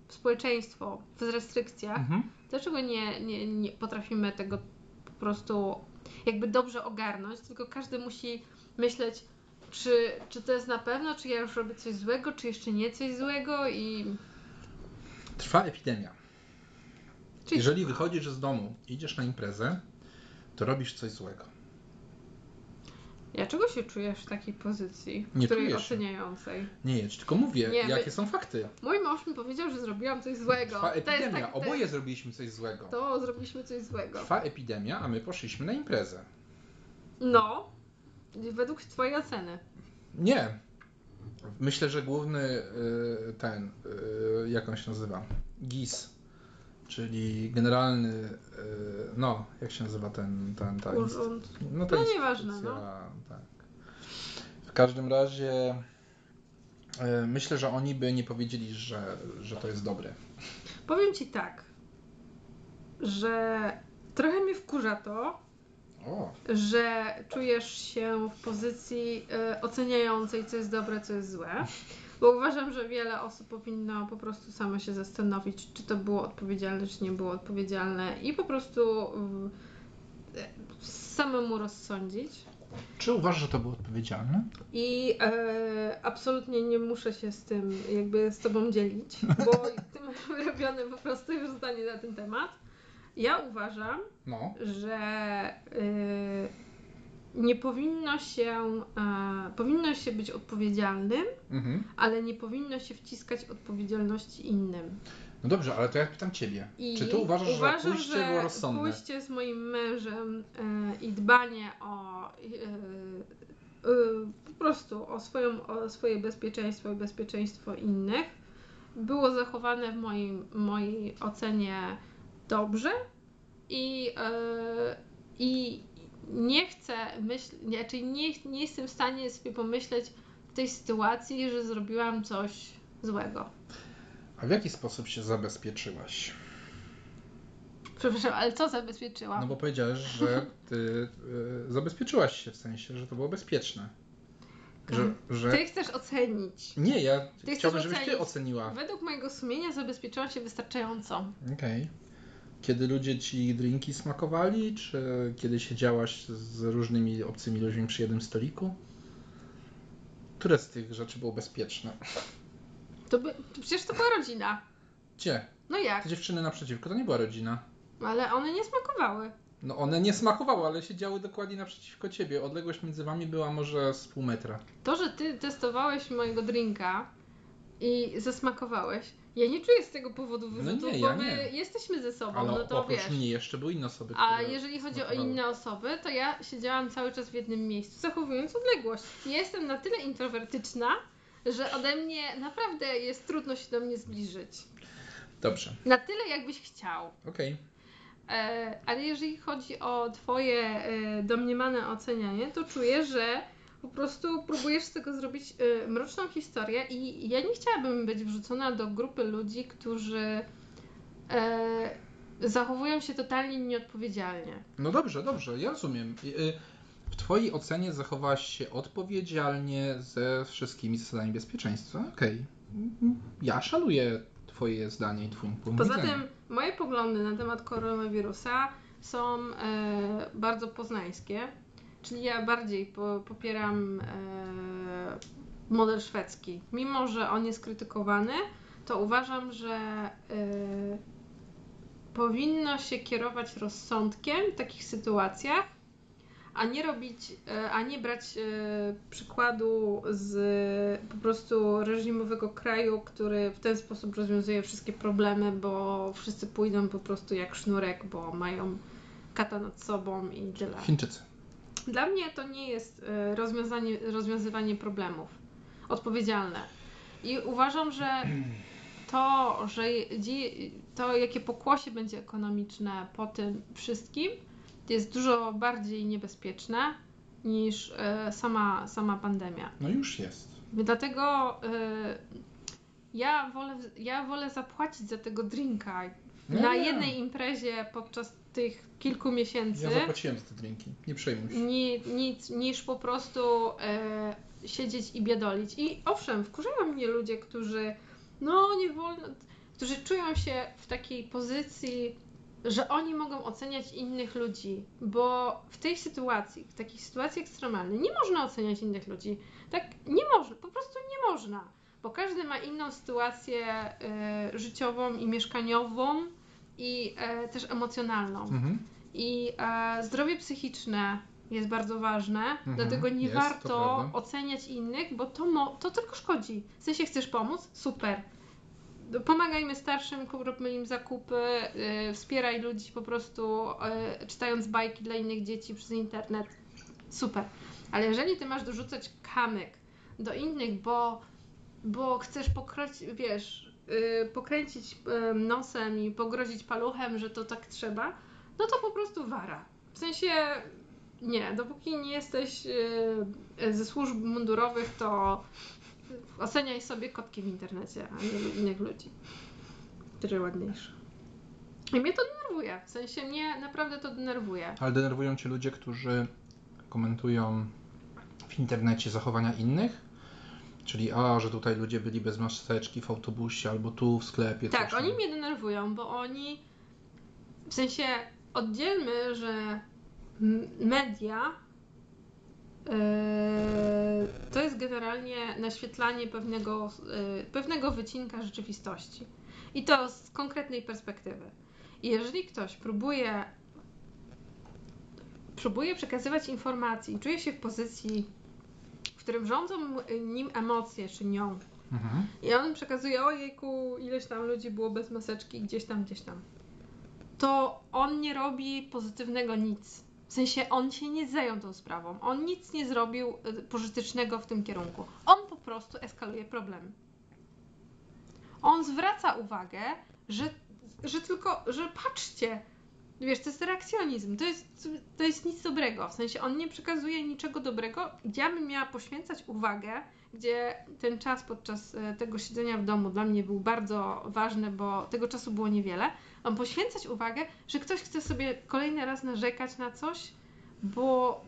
społeczeństwo w restrykcjach, Mhm. dlaczego nie, nie, nie potrafimy tego po prostu jakby dobrze ogarnąć, tylko każdy musi myśleć, czy, czy to jest na pewno, czy ja już robię coś złego, czy jeszcze nie coś złego i... Trwa epidemia. Czyli Jeżeli wychodzisz z domu, idziesz na imprezę, to robisz coś złego. Ja czego się czujesz w takiej pozycji, w Nie której oceniającej? Nie tylko mówię, Nie, jakie my- są fakty. Mój mąż mi powiedział, że zrobiłam coś złego. Trwa To epidemia, tak- to oboje jest- zrobiliśmy coś złego. To zrobiliśmy coś złego. Trwa epidemia, a my poszliśmy na imprezę. No, według twojej oceny. Nie. Myślę, że główny y, ten, y, jak on się nazywa? GIS, czyli generalny, y, no, jak się nazywa ten, ten, ta Urząd. no, ta No nieważne, instytucja, Tak. W każdym razie y, myślę, że oni by nie powiedzieli, że, że to jest dobre. Powiem ci tak, że trochę mnie wkurza to, O, że czujesz się w pozycji e, oceniającej, co jest dobre, co jest złe. (laughs) Bo uważam, że wiele osób powinno po prostu samo się zastanowić, czy to było odpowiedzialne, czy nie było odpowiedzialne i po prostu mm, e, samemu rozsądzić. czy uważasz, że to było odpowiedzialne? I e, absolutnie nie muszę się z tym jakby z tobą dzielić, bo ty masz wyrobione po prostu już zdanie na ten temat. Ja uważam, No. że y, nie powinno się, e, powinno się być odpowiedzialnym, Mhm. ale nie powinno się wciskać odpowiedzialności innym. No dobrze, ale to ja pytam ciebie. I Czy ty uważasz, że uważam, pójście że było rozsądne? pójście z moim mężem e, i dbanie o e, e, po prostu o, swoją, o swoje bezpieczeństwo i bezpieczeństwo innych było zachowane w moim, mojej ocenie dobrze i, e, i nie chcę myśl, nie, czyli nie, nie jestem w stanie sobie pomyśleć w tej sytuacji, że zrobiłam coś złego. A w jaki sposób się zabezpieczyłaś? Przepraszam, ale co zabezpieczyłam? No bo powiedziałeś, że ty y, zabezpieczyłaś się w sensie, że to było bezpieczne. Że, że... Ty chcesz ocenić. Nie, ja chcesz chciałbym, żebyś ty oceniła. Według mojego sumienia zabezpieczyłam się wystarczająco. Okej. Kiedy ludzie ci drinki smakowali, czy kiedy siedziałaś z różnymi obcymi ludźmi przy jednym stoliku? Które z tych rzeczy było bezpieczne? To by, to przecież to była rodzina. Gdzie? No jak? Te dziewczyny naprzeciwko to nie była rodzina. Ale one nie smakowały. No one nie smakowały, ale siedziały dokładnie naprzeciwko ciebie. Odległość między wami była może z pół metra. To, że ty testowałeś mojego drinka i zasmakowałeś, ja nie czuję z tego powodu wyrzutu, No nie, bo ja my nie. jesteśmy ze sobą, Ale no to oprócz wiesz. mnie jeszcze były inne osoby, A jeżeli chodzi o inne osoby, to ja siedziałam cały czas w jednym miejscu, zachowując odległość. I Jestem na tyle introwertyczna, że ode mnie naprawdę jest trudno się do mnie zbliżyć. Dobrze, Na tyle, jakbyś chciał. okej. E, ale jeżeli chodzi o Twoje e, domniemane ocenianie, to czuję, że po prostu próbujesz z tego zrobić e, mroczną historię i ja nie chciałabym być wrzucona do grupy ludzi, którzy e, zachowują się totalnie nieodpowiedzialnie. No dobrze, dobrze, ja rozumiem. Y, y, W twojej ocenie zachowałaś się odpowiedzialnie ze wszystkimi zasadami bezpieczeństwa. Okej. Mm, Ja szanuję twoje zdanie i twój punkt Poza widzenia. tym moje poglądy na temat koronawirusa są e, bardzo poznańskie, czyli ja bardziej po, popieram e, model szwedzki. Mimo, że on jest krytykowany, to uważam, że e, powinno się kierować rozsądkiem w takich sytuacjach, a nie robić, e, a nie brać e, przykładu z po prostu reżimowego kraju, który w ten sposób rozwiązuje wszystkie problemy, bo wszyscy pójdą po prostu jak sznurek, bo mają kata nad sobą i tyle. Chińczycy. Dla mnie to nie jest e, rozwiązanie, rozwiązywanie problemów odpowiedzialne. I uważam, że to, że to, jakie pokłosie będzie ekonomiczne po tym wszystkim, jest dużo bardziej niebezpieczne niż e, sama, sama pandemia. No już jest. Dlatego e, ja, wolę, ja wolę zapłacić za tego drinka No na jednej imprezie podczas tych kilku miesięcy Ja zapłaciłem za te drinki. Nie przejmuj się. ni, nic, niż po prostu e, siedzieć i biedolić. I owszem, wkurzają mnie ludzie, którzy no nie wolno, którzy czują się w takiej pozycji że oni mogą oceniać innych ludzi, bo w tej sytuacji, w takiej sytuacji ekstremalnej, nie można oceniać innych ludzi. Tak, nie można, po prostu nie można, bo każdy ma inną sytuację y, życiową i mieszkaniową i y, też emocjonalną. Mhm. I e, zdrowie psychiczne jest bardzo ważne, Mhm, dlatego nie jest, to warto oceniać innych, bo to, mo- to tylko szkodzi. W sensie chcesz pomóc? Super. Pomagajmy starszym, róbmy im zakupy, y, wspieraj ludzi po prostu y, czytając bajki dla innych dzieci przez internet. Super. Ale jeżeli ty masz dorzucać kamyk do innych, bo, bo chcesz pokroć, wiesz, pokręcić y, nosem i pogrozić paluchem, że to tak trzeba, no to po prostu wara. W sensie nie, dopóki nie jesteś y, ze służb mundurowych, to oceniaj sobie kotki w internecie, a nie innych ludzi, które ładniejsze. I mnie to denerwuje. W sensie mnie naprawdę to denerwuje. Ale denerwują cię ludzie, którzy komentują w internecie zachowania innych? Czyli a, że tutaj ludzie byli bez maseczki w autobusie albo tu w sklepie. Tak, coś oni mnie denerwują, bo oni w sensie oddzielmy, że media yy, to jest generalnie naświetlanie pewnego, yy, pewnego wycinka rzeczywistości. I to z konkretnej perspektywy. I jeżeli ktoś próbuje próbuje przekazywać informacji i czuje się w pozycji, którym rządzą nim emocje, czy nią, Mhm. i on przekazuje, ojejku, ileś tam ludzi było bez maseczki, gdzieś tam, gdzieś tam. To on nie robi pozytywnego nic. W sensie on się nie zajął tą sprawą. On nic nie zrobił y, pożytecznego w tym kierunku. On po prostu eskaluje problem. On zwraca uwagę, że, że tylko, że patrzcie, wiesz, to jest reakcjonizm, to jest, to jest nic dobrego. W sensie on nie przekazuje niczego dobrego. Ja bym miała poświęcać uwagę gdzie ten czas podczas e, tego siedzenia w domu dla mnie był bardzo ważny, bo tego czasu było niewiele. Mam poświęcać uwagę, że ktoś chce sobie kolejny raz narzekać na coś, bo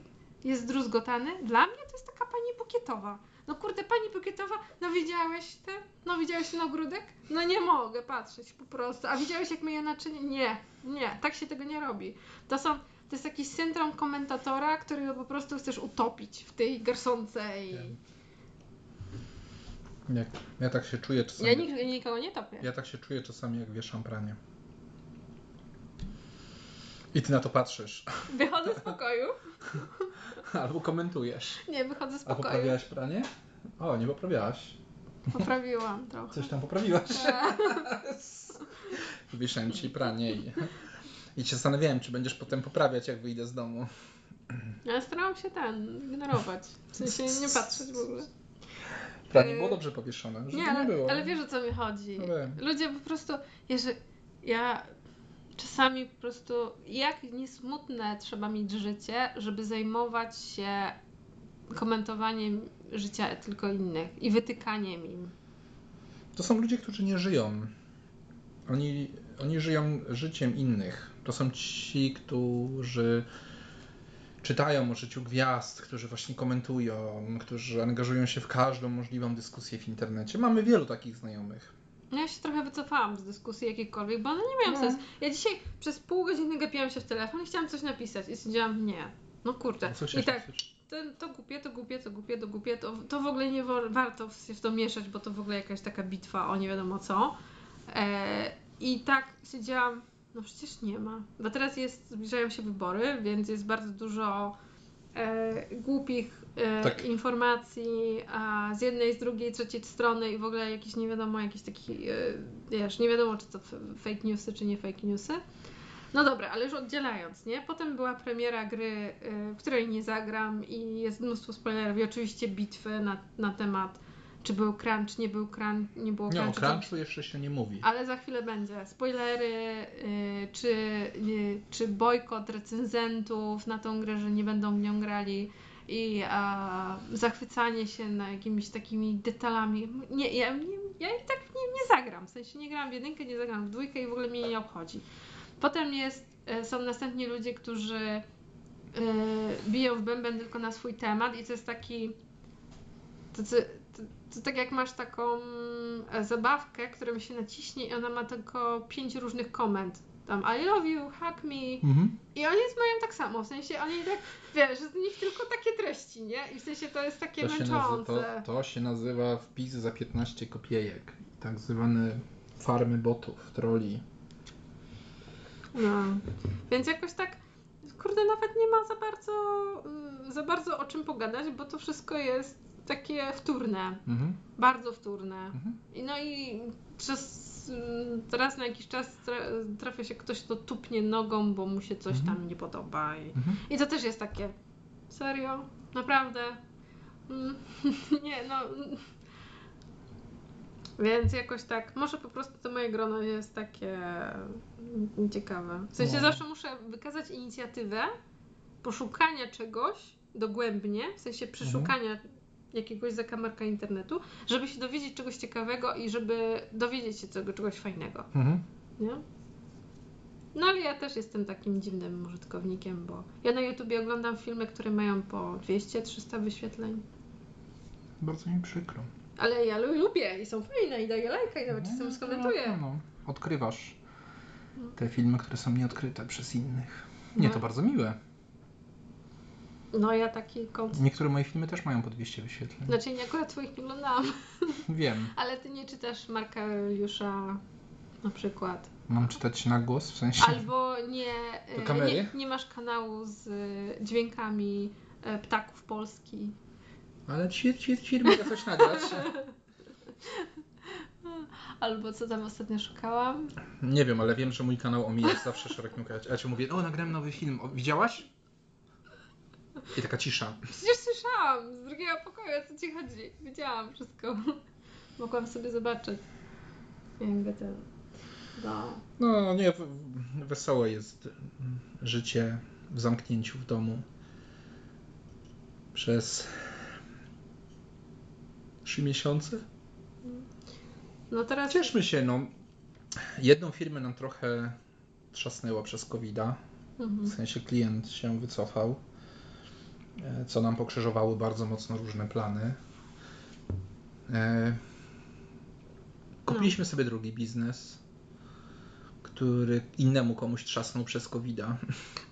jest zdruzgotany. Dla mnie to jest taka pani bukietowa. No kurde, pani bukietowa, no widziałeś ten? No widziałeś ten ogródek? No nie mogę patrzeć po prostu. A widziałeś jak myję naczynie? Nie, nie, tak się tego nie robi. To są, to jest jakiś syndrom komentatora, który po prostu chcesz utopić w tej garsonce i... Jak, ja tak się czuję czasami. Ja nikogo nie topię. Ja tak się czuję czasami, jak wieszam pranie. I ty na to patrzysz. Wychodzę z pokoju. (laughs) Albo komentujesz. Nie, wychodzę z A pokoju. poprawiałaś pranie? O, nie poprawiałaś. Poprawiłam trochę. Coś tam poprawiłaś. (laughs) Tak. (laughs) Wieszałem ci pranie i, i się zastanawiałem, czy będziesz potem poprawiać, jak wyjdę z domu. (clears throat) Ja starałam się ten ignorować. W sensie nie patrzeć w ogóle. Pranie było dobrze powieszone, żeby Nie, nie, ale, było. ale wiesz o co mi chodzi. No. Ludzie po prostu, jeżeli ja czasami po prostu, jak niesmutne trzeba mieć życie, żeby zajmować się komentowaniem życia tylko innych i wytykaniem im. To są ludzie, którzy nie żyją. Oni, oni żyją życiem innych. To są ci, którzy czytają o życiu gwiazd, którzy właśnie komentują, którzy angażują się w każdą możliwą dyskusję w internecie. Mamy wielu takich znajomych. No ja się trochę wycofałam z dyskusji jakiejkolwiek, bo one nie mają No. sensu. Ja dzisiaj przez pół godziny gapiłam się w telefon i chciałam coś napisać i stwierdziłam, nie. No kurde. Co I tak, to, to głupie, to głupie, to głupie, to głupie, to, to w ogóle nie warto się w to mieszać, bo to w ogóle jakaś taka bitwa o nie wiadomo co. E, I tak siedziałam, no przecież nie ma. Bo teraz jest, zbliżają się wybory, więc jest bardzo dużo e, głupich Tak. informacji a z jednej, z drugiej, trzeciej strony i w ogóle jakieś nie wiadomo, jakieś takie, e, wiesz, nie wiadomo czy to fake newsy, czy nie fake newsy. No dobra, ale już oddzielając, nie? Potem była premiera gry, y, w której nie zagram i jest mnóstwo spoilerów i oczywiście bitwy na, na temat czy był crunch, nie był crunch, nie było Nie, o crunchu. jeszcze się nie mówi. Ale za chwilę będzie. Spoilery, y, czy, y, czy bojkot recenzentów na tą grę, że nie będą w nią grali i a, zachwycanie się na jakimiś takimi detalami. Nie, ja, nie, ja i tak nie, nie zagram. W sensie nie gram w jedynkę, nie zagram w dwójkę i w ogóle mnie nie obchodzi. Potem jest, y, są następni ludzie, którzy y, biją w bęben tylko na swój temat i to jest taki to, to, to, to tak jak masz taką e, zabawkę, którą się naciśnie i ona ma tylko pięć różnych komend. Tam I love you, hug me. Mhm. I oni mają tak samo, w sensie oni tak, wiesz, z nich tylko takie treści, nie? I w sensie to jest takie To męczące. to, to się nazywa wpis za 15 kopiejek. Tak zwane farmy botów, troli. No. Więc jakoś tak, kurde, nawet nie ma za bardzo, mm, za bardzo o czym pogadać, bo to wszystko jest takie wtórne, Mhm. bardzo wtórne. Mhm. I no i przez, mm, raz na jakiś czas tra- trafia się ktoś, kto tupnie nogą, bo mu się coś Mhm. tam nie podoba. I, Mhm. I to też jest takie, serio? Naprawdę? Mm, (laughs) nie, no. mm. Więc jakoś tak, może po prostu to moje grono jest takie ciekawe. W sensie No. zawsze muszę wykazać inicjatywę poszukania czegoś dogłębnie, w sensie przeszukania jakiegoś zakamarka internetu, żeby się dowiedzieć czegoś ciekawego i żeby dowiedzieć się tego czegoś fajnego, Mhm. nie? No ale ja też jestem takim dziwnym użytkownikiem, bo ja na YouTubie oglądam filmy, które mają po 200-300 wyświetleń. Bardzo mi przykro. Ale ja lu- lubię i są fajne i daję lajka i nawet czasem No, skomentuję. No, no. Odkrywasz te filmy, które są nieodkryte przez innych. Nie, No. to bardzo miłe. No ja taki kąt. Niektóre moje filmy też mają po 200 wyświetleń. Znaczy nie akurat twoich nie oglądałam, (laughs) Wiem. ale ty nie czytasz Marka Juliusza na przykład. Mam czytać na głos, w sensie... Albo nie, e, nie, nie masz kanału z e, dźwiękami e, ptaków Polski. Ale ćwir, ćwir, ćwir, mogę coś nagrać. (laughs) Albo co tam ostatnio szukałam. Nie wiem, ale wiem, że mój kanał omija zawsze szerokim krać. Ja ci mówię, o nagrałem nowy film, o, widziałaś? I taka cisza. Przecież słyszałam z drugiego pokoju, o co ci chodzi. Wiedziałam wszystko. (laughs) Mogłam sobie zobaczyć. Jakby ten. No. No nie, w- wesołe jest mm, życie w zamknięciu w domu. Przez trzy miesiące. No teraz. Cieszmy się, no. Jedną firmę nam trochę trzasnęła przez covid W Mhm. sensie klient się wycofał, co nam pokrzyżowały bardzo mocno różne plany. E, Kupiliśmy sobie drugi biznes, który innemu komuś trzasnął przez covid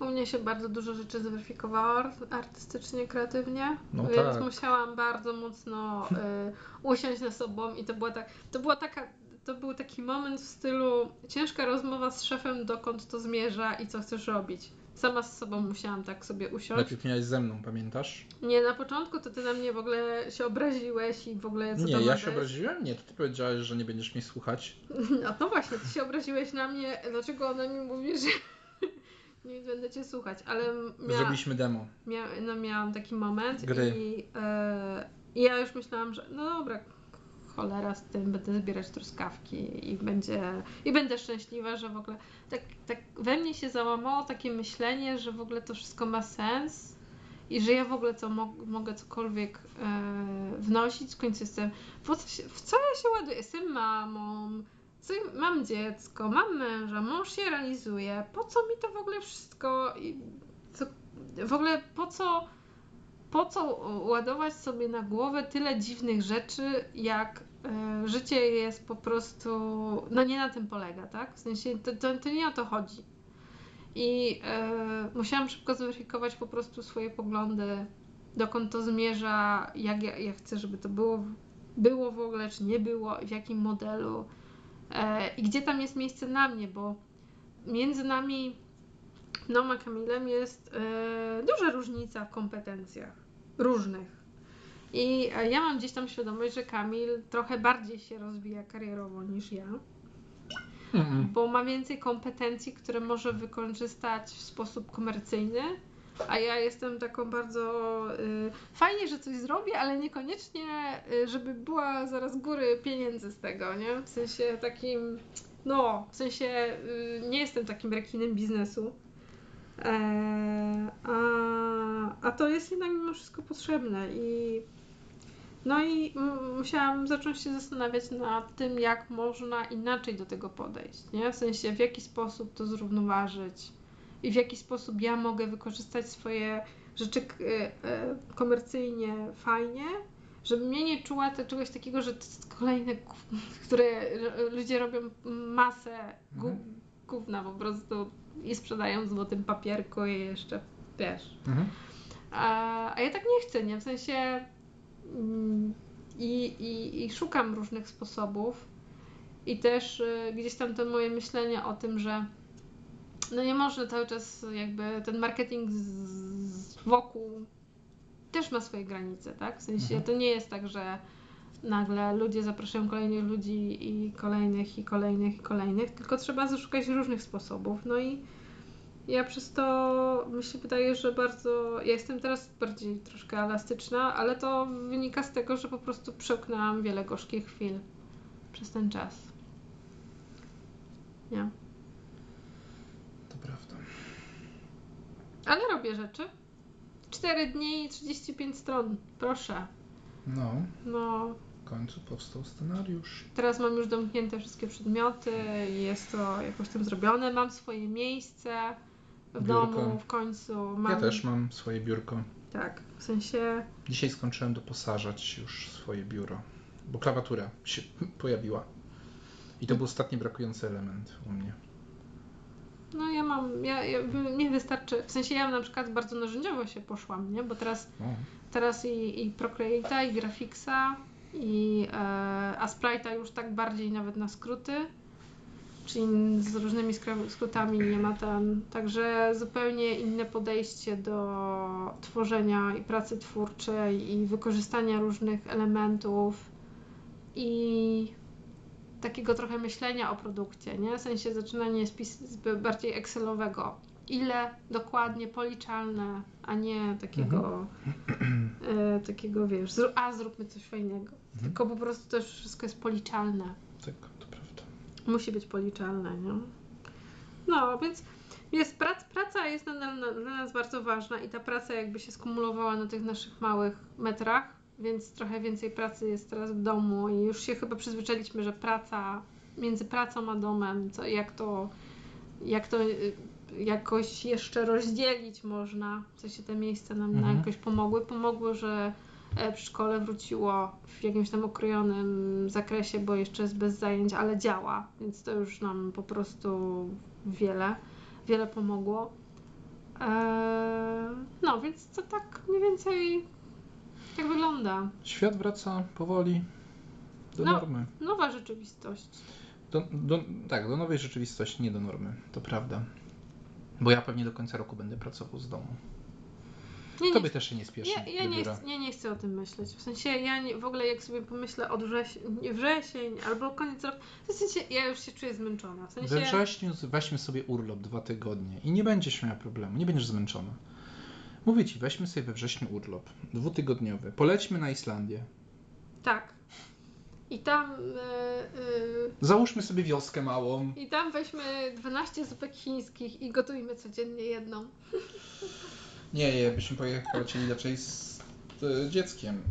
U mnie się bardzo dużo rzeczy zweryfikowało art- artystycznie, kreatywnie, No więc tak. musiałam bardzo mocno y, usiąść na sobą i to była, tak, to była taka, to był taki moment w stylu ciężka rozmowa z szefem, dokąd to zmierza i co chcesz robić. Sama z sobą musiałam tak sobie usiąść. Najpierw miałeś ze mną, pamiętasz? Nie, na początku to ty na mnie w ogóle się obraziłeś i w ogóle co Nie, to ja się obraziłem? Nie, to ty powiedziałeś, że nie będziesz mnie słuchać. (laughs) No, no właśnie, ty się obraziłeś na mnie, dlaczego ona mi mówi, że (laughs) nie będę cię słuchać, ale mia... Zrobiliśmy demo. Mia... no, miałam taki moment Gry. i i ja już myślałam, że no dobra, cholera z tym, będę zbierać truskawki i będzie i będę szczęśliwa, że w ogóle tak, tak we mnie się załamało takie myślenie, że w ogóle to wszystko ma sens i że ja w ogóle co mo- mogę cokolwiek e, wnosić, w końcu jestem, co się, w co ja się ładuję? Jestem mamą, co, mam dziecko, mam męża, mąż się realizuje, po co mi to w ogóle wszystko i co, w ogóle po co po co ładować sobie na głowę tyle dziwnych rzeczy, jak e, życie jest po prostu, no nie na tym polega, tak? W sensie to, to, to nie o to chodzi. I e, musiałam szybko zweryfikować po prostu swoje poglądy, dokąd to zmierza, jak ja, ja chcę, żeby to było, było w ogóle, czy nie było, w jakim modelu e, i gdzie tam jest miejsce na mnie, bo między nami mną a Kamilem jest duża różnica w kompetencjach różnych. I e, ja mam gdzieś tam świadomość, że Kamil trochę bardziej się rozwija karierowo niż ja, Mm-mm. bo ma więcej kompetencji, które może wykorzystać w sposób komercyjny, a ja jestem taką bardzo y, fajnie, że coś zrobię, ale niekoniecznie, y, żeby była zaraz góry pieniędzy z tego, nie? W sensie takim, no, w sensie y, nie jestem takim rekinem biznesu. E, a, a to jest jednak mimo wszystko potrzebne i no i musiałam zacząć się zastanawiać nad tym, jak można inaczej do tego podejść, nie? W sensie w jaki sposób to zrównoważyć i w jaki sposób ja mogę wykorzystać swoje rzeczy e, e, komercyjnie fajnie, żeby mnie nie czuła to czegoś takiego, że to jest kolejne, (laughs) które ludzie robią masę gó- Mhm. gówna po prostu i sprzedają w złotym papierku i jeszcze, wiesz. Mhm. A, a ja tak nie chcę, nie? W sensie mm, i, i, i szukam różnych sposobów i też y, gdzieś tam to moje myślenie o tym, że no nie można cały czas jakby ten marketing z, z wokół też ma swoje granice, tak? W sensie Mhm. to nie jest tak, że nagle ludzie zapraszają kolejnych ludzi i kolejnych, i kolejnych, i kolejnych, tylko trzeba zaszukać różnych sposobów. No i ja przez to mi się wydaje, że bardzo. Ja jestem teraz bardziej troszkę elastyczna, ale to wynika z tego, że po prostu przełknęłam wiele gorzkich chwil przez ten czas. Nie. To prawda. Ale robię rzeczy. 4 dni i 35 stron. Proszę. No, No, w końcu powstał scenariusz. teraz mam już domknięte wszystkie przedmioty, jest to jakoś tam zrobione, mam swoje miejsce w Biurko. domu w końcu. Mam, Ja też mam swoje biurko. Tak, w sensie Dzisiaj skończyłem doposażać już swoje biuro, bo klawiatura się (laughs) pojawiła. I to był ostatni brakujący element u mnie. No ja mam, ja, ja, mnie wystarczy, w sensie ja na przykład bardzo narzędziowo się poszłam, nie? Bo teraz, O, teraz i, i Procreate'a, i Graphics'a, i e, a Sprite'a już tak bardziej nawet na skróty, czyli z różnymi skrótami nie ma tam, także zupełnie inne podejście do tworzenia i pracy twórczej i wykorzystania różnych elementów i takiego trochę myślenia o produkcie, nie? W sensie zaczynanie z bardziej Excelowego. Ile dokładnie policzalne, a nie takiego, e, takiego wiesz, zró- a zróbmy coś fajnego. Tylko po prostu też wszystko jest policzalne. tak, to prawda. Musi być policzalne, nie? No, więc jest prac, praca jest nadal na- dla nas bardzo ważna i ta praca jakby się skumulowała na tych naszych małych metrach, więc trochę więcej pracy jest teraz w domu i już się chyba przyzwyczailiśmy, że praca między pracą a domem, co, jak to jak to jakoś jeszcze rozdzielić można, co się te miejsca nam Mhm. jakoś pomogły. Pomogły, że e, przy szkole wróciło w jakimś tam okrojonym zakresie, bo jeszcze jest bez zajęć, ale działa, więc to już nam po prostu wiele, wiele pomogło. Eee, no, więc to tak mniej więcej jak wygląda. Świat wraca powoli do No. normy. Nowa rzeczywistość. Do, do, tak, do nowej rzeczywistości, nie do normy. To prawda. Bo ja pewnie do końca roku będę pracował z domu. Nie, Tobie też się nie spieszy Ja, ja, nie, chcę- ja nie chcę o tym myśleć. W sensie ja nie, w ogóle jak sobie pomyślę od wrzesień, nie, wrzesień albo koniec roku, w sensie ja już się czuję zmęczona. W sensie We wrześniu weźmy sobie urlop dwa tygodnie i nie będziesz miała problemu, nie będziesz zmęczona. Mówię ci, weźmy sobie we wrześniu urlop dwutygodniowy. Polećmy na Islandię. tak. I tam y, y, Załóżmy sobie wioskę małą. i tam weźmy 12 zupek chińskich i gotujmy codziennie jedną. Nie, nie, byśmy pojechali raczej z e, dzieckiem.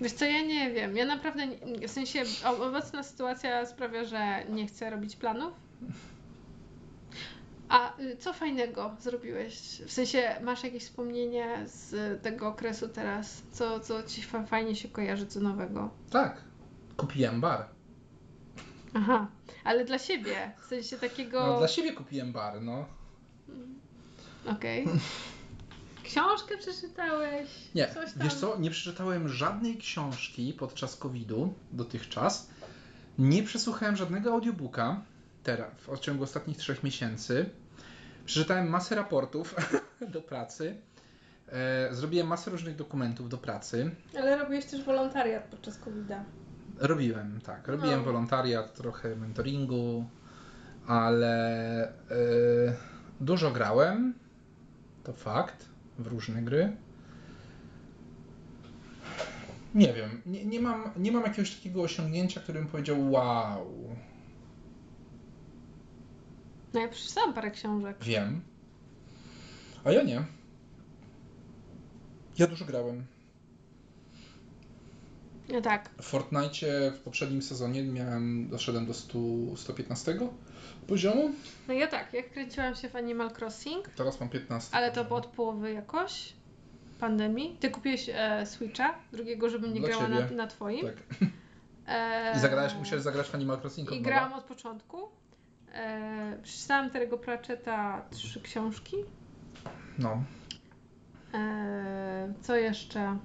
Wiesz co, ja nie wiem. Ja naprawdę, nie- w sensie obecna sytuacja sprawia, że nie chcę robić planów. A y, co fajnego zrobiłeś? W sensie masz jakieś wspomnienie z tego okresu teraz? Co, co ci fa- fajnie się kojarzy, co nowego? Tak, kupiłem bar. Aha, ale dla siebie. W sensie takiego. No, dla siebie kupiłem bar, no. Okej. (laughs) Książkę przeczytałeś? Nie, Coś tam. wiesz co, nie przeczytałem żadnej książki podczas COVID-u dotychczas. Nie przesłuchałem żadnego audiobooka teraz, w ciągu ostatnich trzech miesięcy. Przeczytałem masę raportów (laughs) do pracy. E, zrobiłem masę różnych dokumentów do pracy. Ale robiłeś też wolontariat podczas COVID-a. Robiłem, tak. Robiłem No. wolontariat, trochę mentoringu, ale e, dużo grałem. To fakt. W różne gry. Nie wiem, nie, nie, mam, nie mam jakiegoś takiego osiągnięcia, którym powiedział wow, No ja przeczytałam parę książek. wiem. A ja nie. Ja dużo grałem. No tak. W Fortnite w poprzednim sezonie miałem, doszedłem do 100, 115 poziomu. No ja tak, jak kręciłam się w Animal Crossing, Teraz mam 15. ale to było od połowy jakoś pandemii. Ty kupiłeś e, Switcha drugiego, żebym nie Dla grała na, na twoim. Tak. E, I zagrałeś, musiałeś zagrać w Animal Crossing od I grałam od początku. E, przeczytałam Terry'ego Pratchetta trzy książki. No. E, co jeszcze?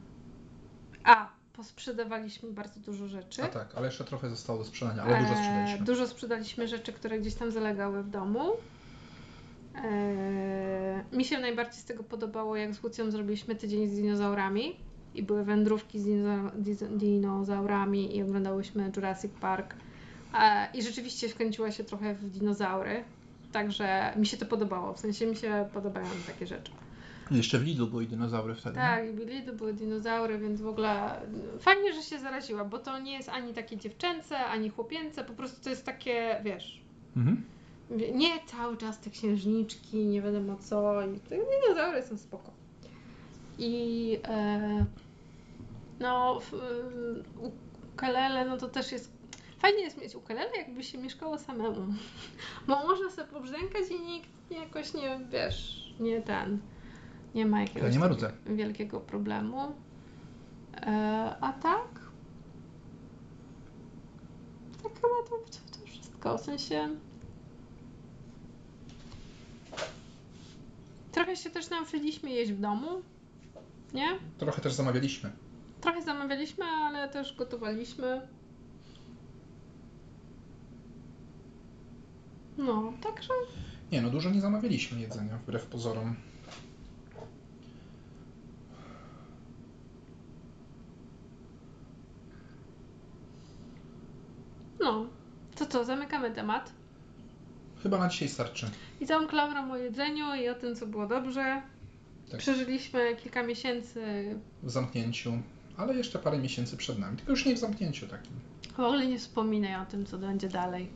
A, posprzedawaliśmy bardzo dużo rzeczy. A tak, ale jeszcze trochę zostało do sprzedania, ale dużo E, sprzedaliśmy. Dużo sprzedaliśmy rzeczy, które gdzieś tam zalegały w domu. E, mi się najbardziej z tego podobało, jak z Łucją zrobiliśmy tydzień z dinozaurami i były wędrówki z dinozaurami i oglądałyśmy Jurassic Park. E, I rzeczywiście wkręciła się trochę w dinozaury. Także mi się to podobało, w sensie mi się podobają takie rzeczy. Jeszcze w Lidlu były dinozaury wtedy. Tak, byli, to były dinozaury, więc w ogóle fajnie, że się zaraziła, bo to nie jest ani takie dziewczęce, ani chłopięce, po prostu to jest takie, wiesz, Mhm. nie cały czas te księżniczki, nie wiadomo co i te dinozaury są spoko. I e, no w, ukulele, no to też jest fajnie jest mieć ukulele, jakby się mieszkało samemu, (laughs) bo można sobie pobrzękać i nikt jakoś nie, wiesz, nie ten, nie ma jakiegoś nie wielkiego problemu. E, a tak? Tak chyba to, to, to wszystko. W sensie. Trochę się też nauczyliśmy jeść w domu. Nie? Trochę też zamawialiśmy. Trochę zamawialiśmy, ale też gotowaliśmy. No, także. Nie, no dużo nie zamawialiśmy jedzenia, wbrew pozorom. No. To co, zamykamy temat. Chyba na dzisiaj starczy. I całą klamrą o jedzeniu i o tym, co było dobrze. Tak. Przeżyliśmy kilka miesięcy. W zamknięciu, ale jeszcze parę miesięcy przed nami. Tylko już nie w zamknięciu takim. W ogóle nie wspominaj o tym, co będzie dalej.